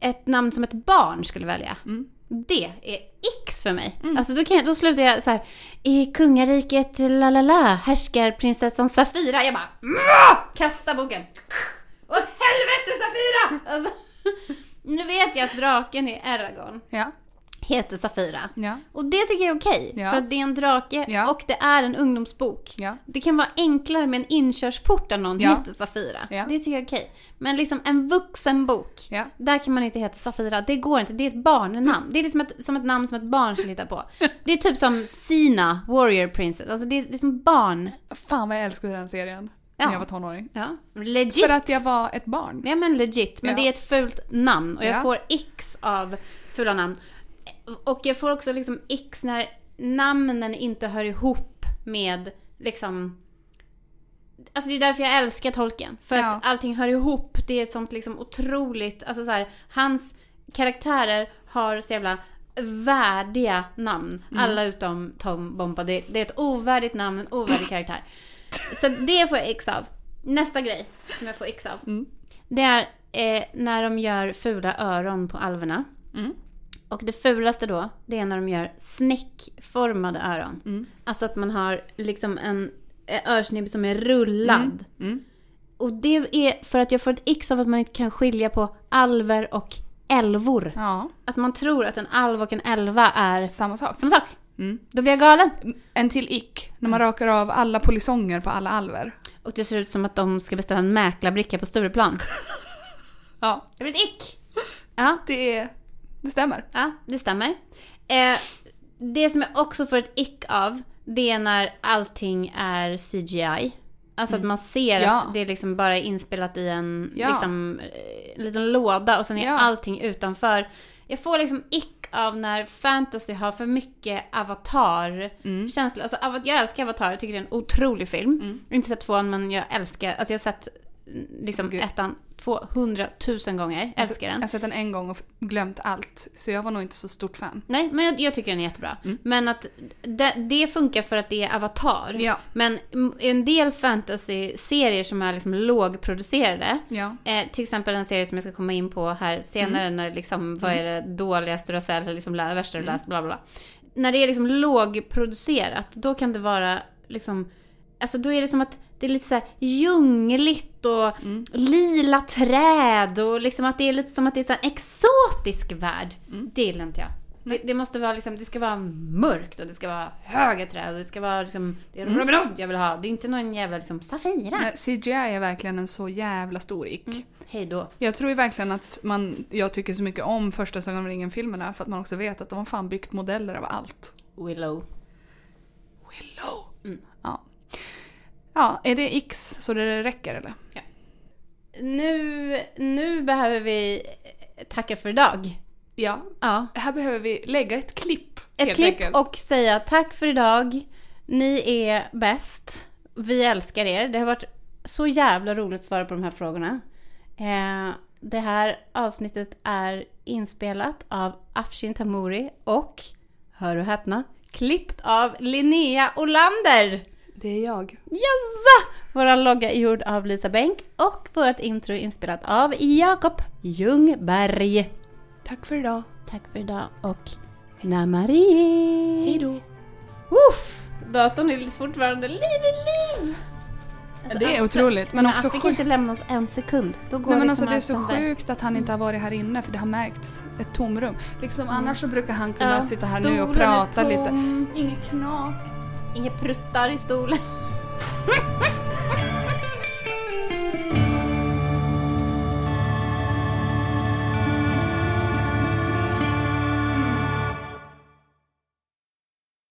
Ett namn som ett barn skulle välja. Mm. Det är X för mig. Alltså då, kan jag, då slutar jag så här. I kungariket la la la härskar prinsessan Safira. Jag bara "Mwah!" kastar boken. Åt helvete Safira! Alltså, *laughs* nu vet jag att draken i Eragon Ja. Heter Safira. Ja. Och det tycker jag är okej. Ja. För att det är en drake Ja. och det är en ungdomsbok. Det kan vara enklare med en inkörsport där någon heter Safira. Det tycker jag är okej. Men liksom en vuxenbok. Där kan man inte heta Safira. Det går inte. Det är ett barnnamn. Det är liksom ett, som ett namn som ett barn skulle hitta på. Det är typ som Sina, Warrior Princess. Alltså det är liksom barn. Fan vad jag älskade den serien. När jag var tonåring. Legit. För att jag var ett barn. Ja men legit. Men det är ett fult namn. Och jag Ja. får x av fula namn. Och jag får också liksom x när namnen inte hör ihop med liksom... Alltså det är därför jag älskar tolken. För Ja. att allting hör ihop. Det är ett sånt liksom otroligt... Alltså så här, hans karaktärer har så jävla värdiga namn. Mm. Alla utom Tom Bomba. Det, det är ett ovärdigt namn, en ovärdig karaktär. *laughs* Så det får jag x av. Nästa grej som jag får x av. Mm. Det är eh, när de gör fula öron på alverna. Mm. Och det fulaste då, det är när de gör snäckformade öron. Mm. Alltså att man har liksom en örsnibb som är rullad. Mm. Och det är för att jag får ett x av att man inte kan skilja på alver och älvor. Ja, Att man tror att en alv och en älva är samma sak. samma sak. Mm. Då blir jag galen. En till ick, när man rakar av alla polisonger på alla alver. Och det ser ut som att de ska beställa en mäklarbricka på Stureplan. *laughs* Ja, Det blir ett ick. *laughs* Ja, det, är, det stämmer. Ja, det stämmer. Eh, det som jag också får ett ick av, det är när allting är CGI. Alltså att man ser Ja. att det liksom bara är inspelat i en, Ja. liksom, eh, en liten låda och sen är Ja. allting utanför. Jag får liksom ick av när fantasy har för mycket avatar-känsla. Alltså, av- jag älskar Avatar, jag tycker det är en otrolig film. Mm. Jag har inte sett tvåan men jag älskar, alltså jag har sett mm, liksom Gud. ettan 200 000 gånger. Älskar den. Jag har sett den en gång och glömt allt. Så jag var nog inte så stort fan. Nej, men jag, jag tycker den är jättebra. Mm. Men att det, det funkar för att det är Avatar. Ja. Men en del fantasy-serier som är liksom lågproducerade, Ja. eh, till exempel en serie som jag ska komma in på här senare, Mm. när liksom, vad är det dåligaste du har sett, eller liksom värsta du Mm. läst, bla bla bla. När det är liksom lågproducerat, då kan det vara liksom, alltså då är det som att det är lite så här djungligt och Mm. lila träd och liksom att det är lite som att det är en exotisk värld. Mm. Det gillar inte jag. Det, det måste vara liksom, det ska vara mörkt och det ska vara höga träd och det ska vara liksom, det är Hood jag vill ha. Det är inte någon jävla liksom Safira. Nej, CGI är verkligen en så jävla stor ick. Mm. Hej då. Jag tror ju verkligen att man, jag tycker så mycket om första Sagan om ringen-filmerna för att man också vet att de har fan byggt modeller av allt. Willow. Willow. Mm. Ja. Ja, är det X så det räcker eller? Nu, nu behöver vi tacka för idag. Ja. Ja. Här behöver vi lägga ett klipp. Ett klipp enkelt. och säga tack för idag. Ni är bäst. Vi älskar er. Det har varit så jävla roligt att svara på de här frågorna. Eh, det här avsnittet är inspelat av Afshin Tamuri och, hör och häpna, klippt av Linnea Olander. Det är jag. Jassa! Vår logga är gjord av Lisa Bänk och vårt intro är inspelat av Jakob Ljungberg. Tack för idag. Tack för idag och Namarie! Hej då. Uff! Datorn är fortfarande liv i liv! Alltså, det är Affe- otroligt, men också Affe kan sjukt. inte lämna oss en sekund. Då går Nej men liksom alltså det är så sönder. sjukt att han inte har varit här inne för det har märkts ett tomrum. Liksom annars så brukar han kunna Ja, sitta här nu och prata lite. Inget knak. Inga pruttar i stolen. *laughs*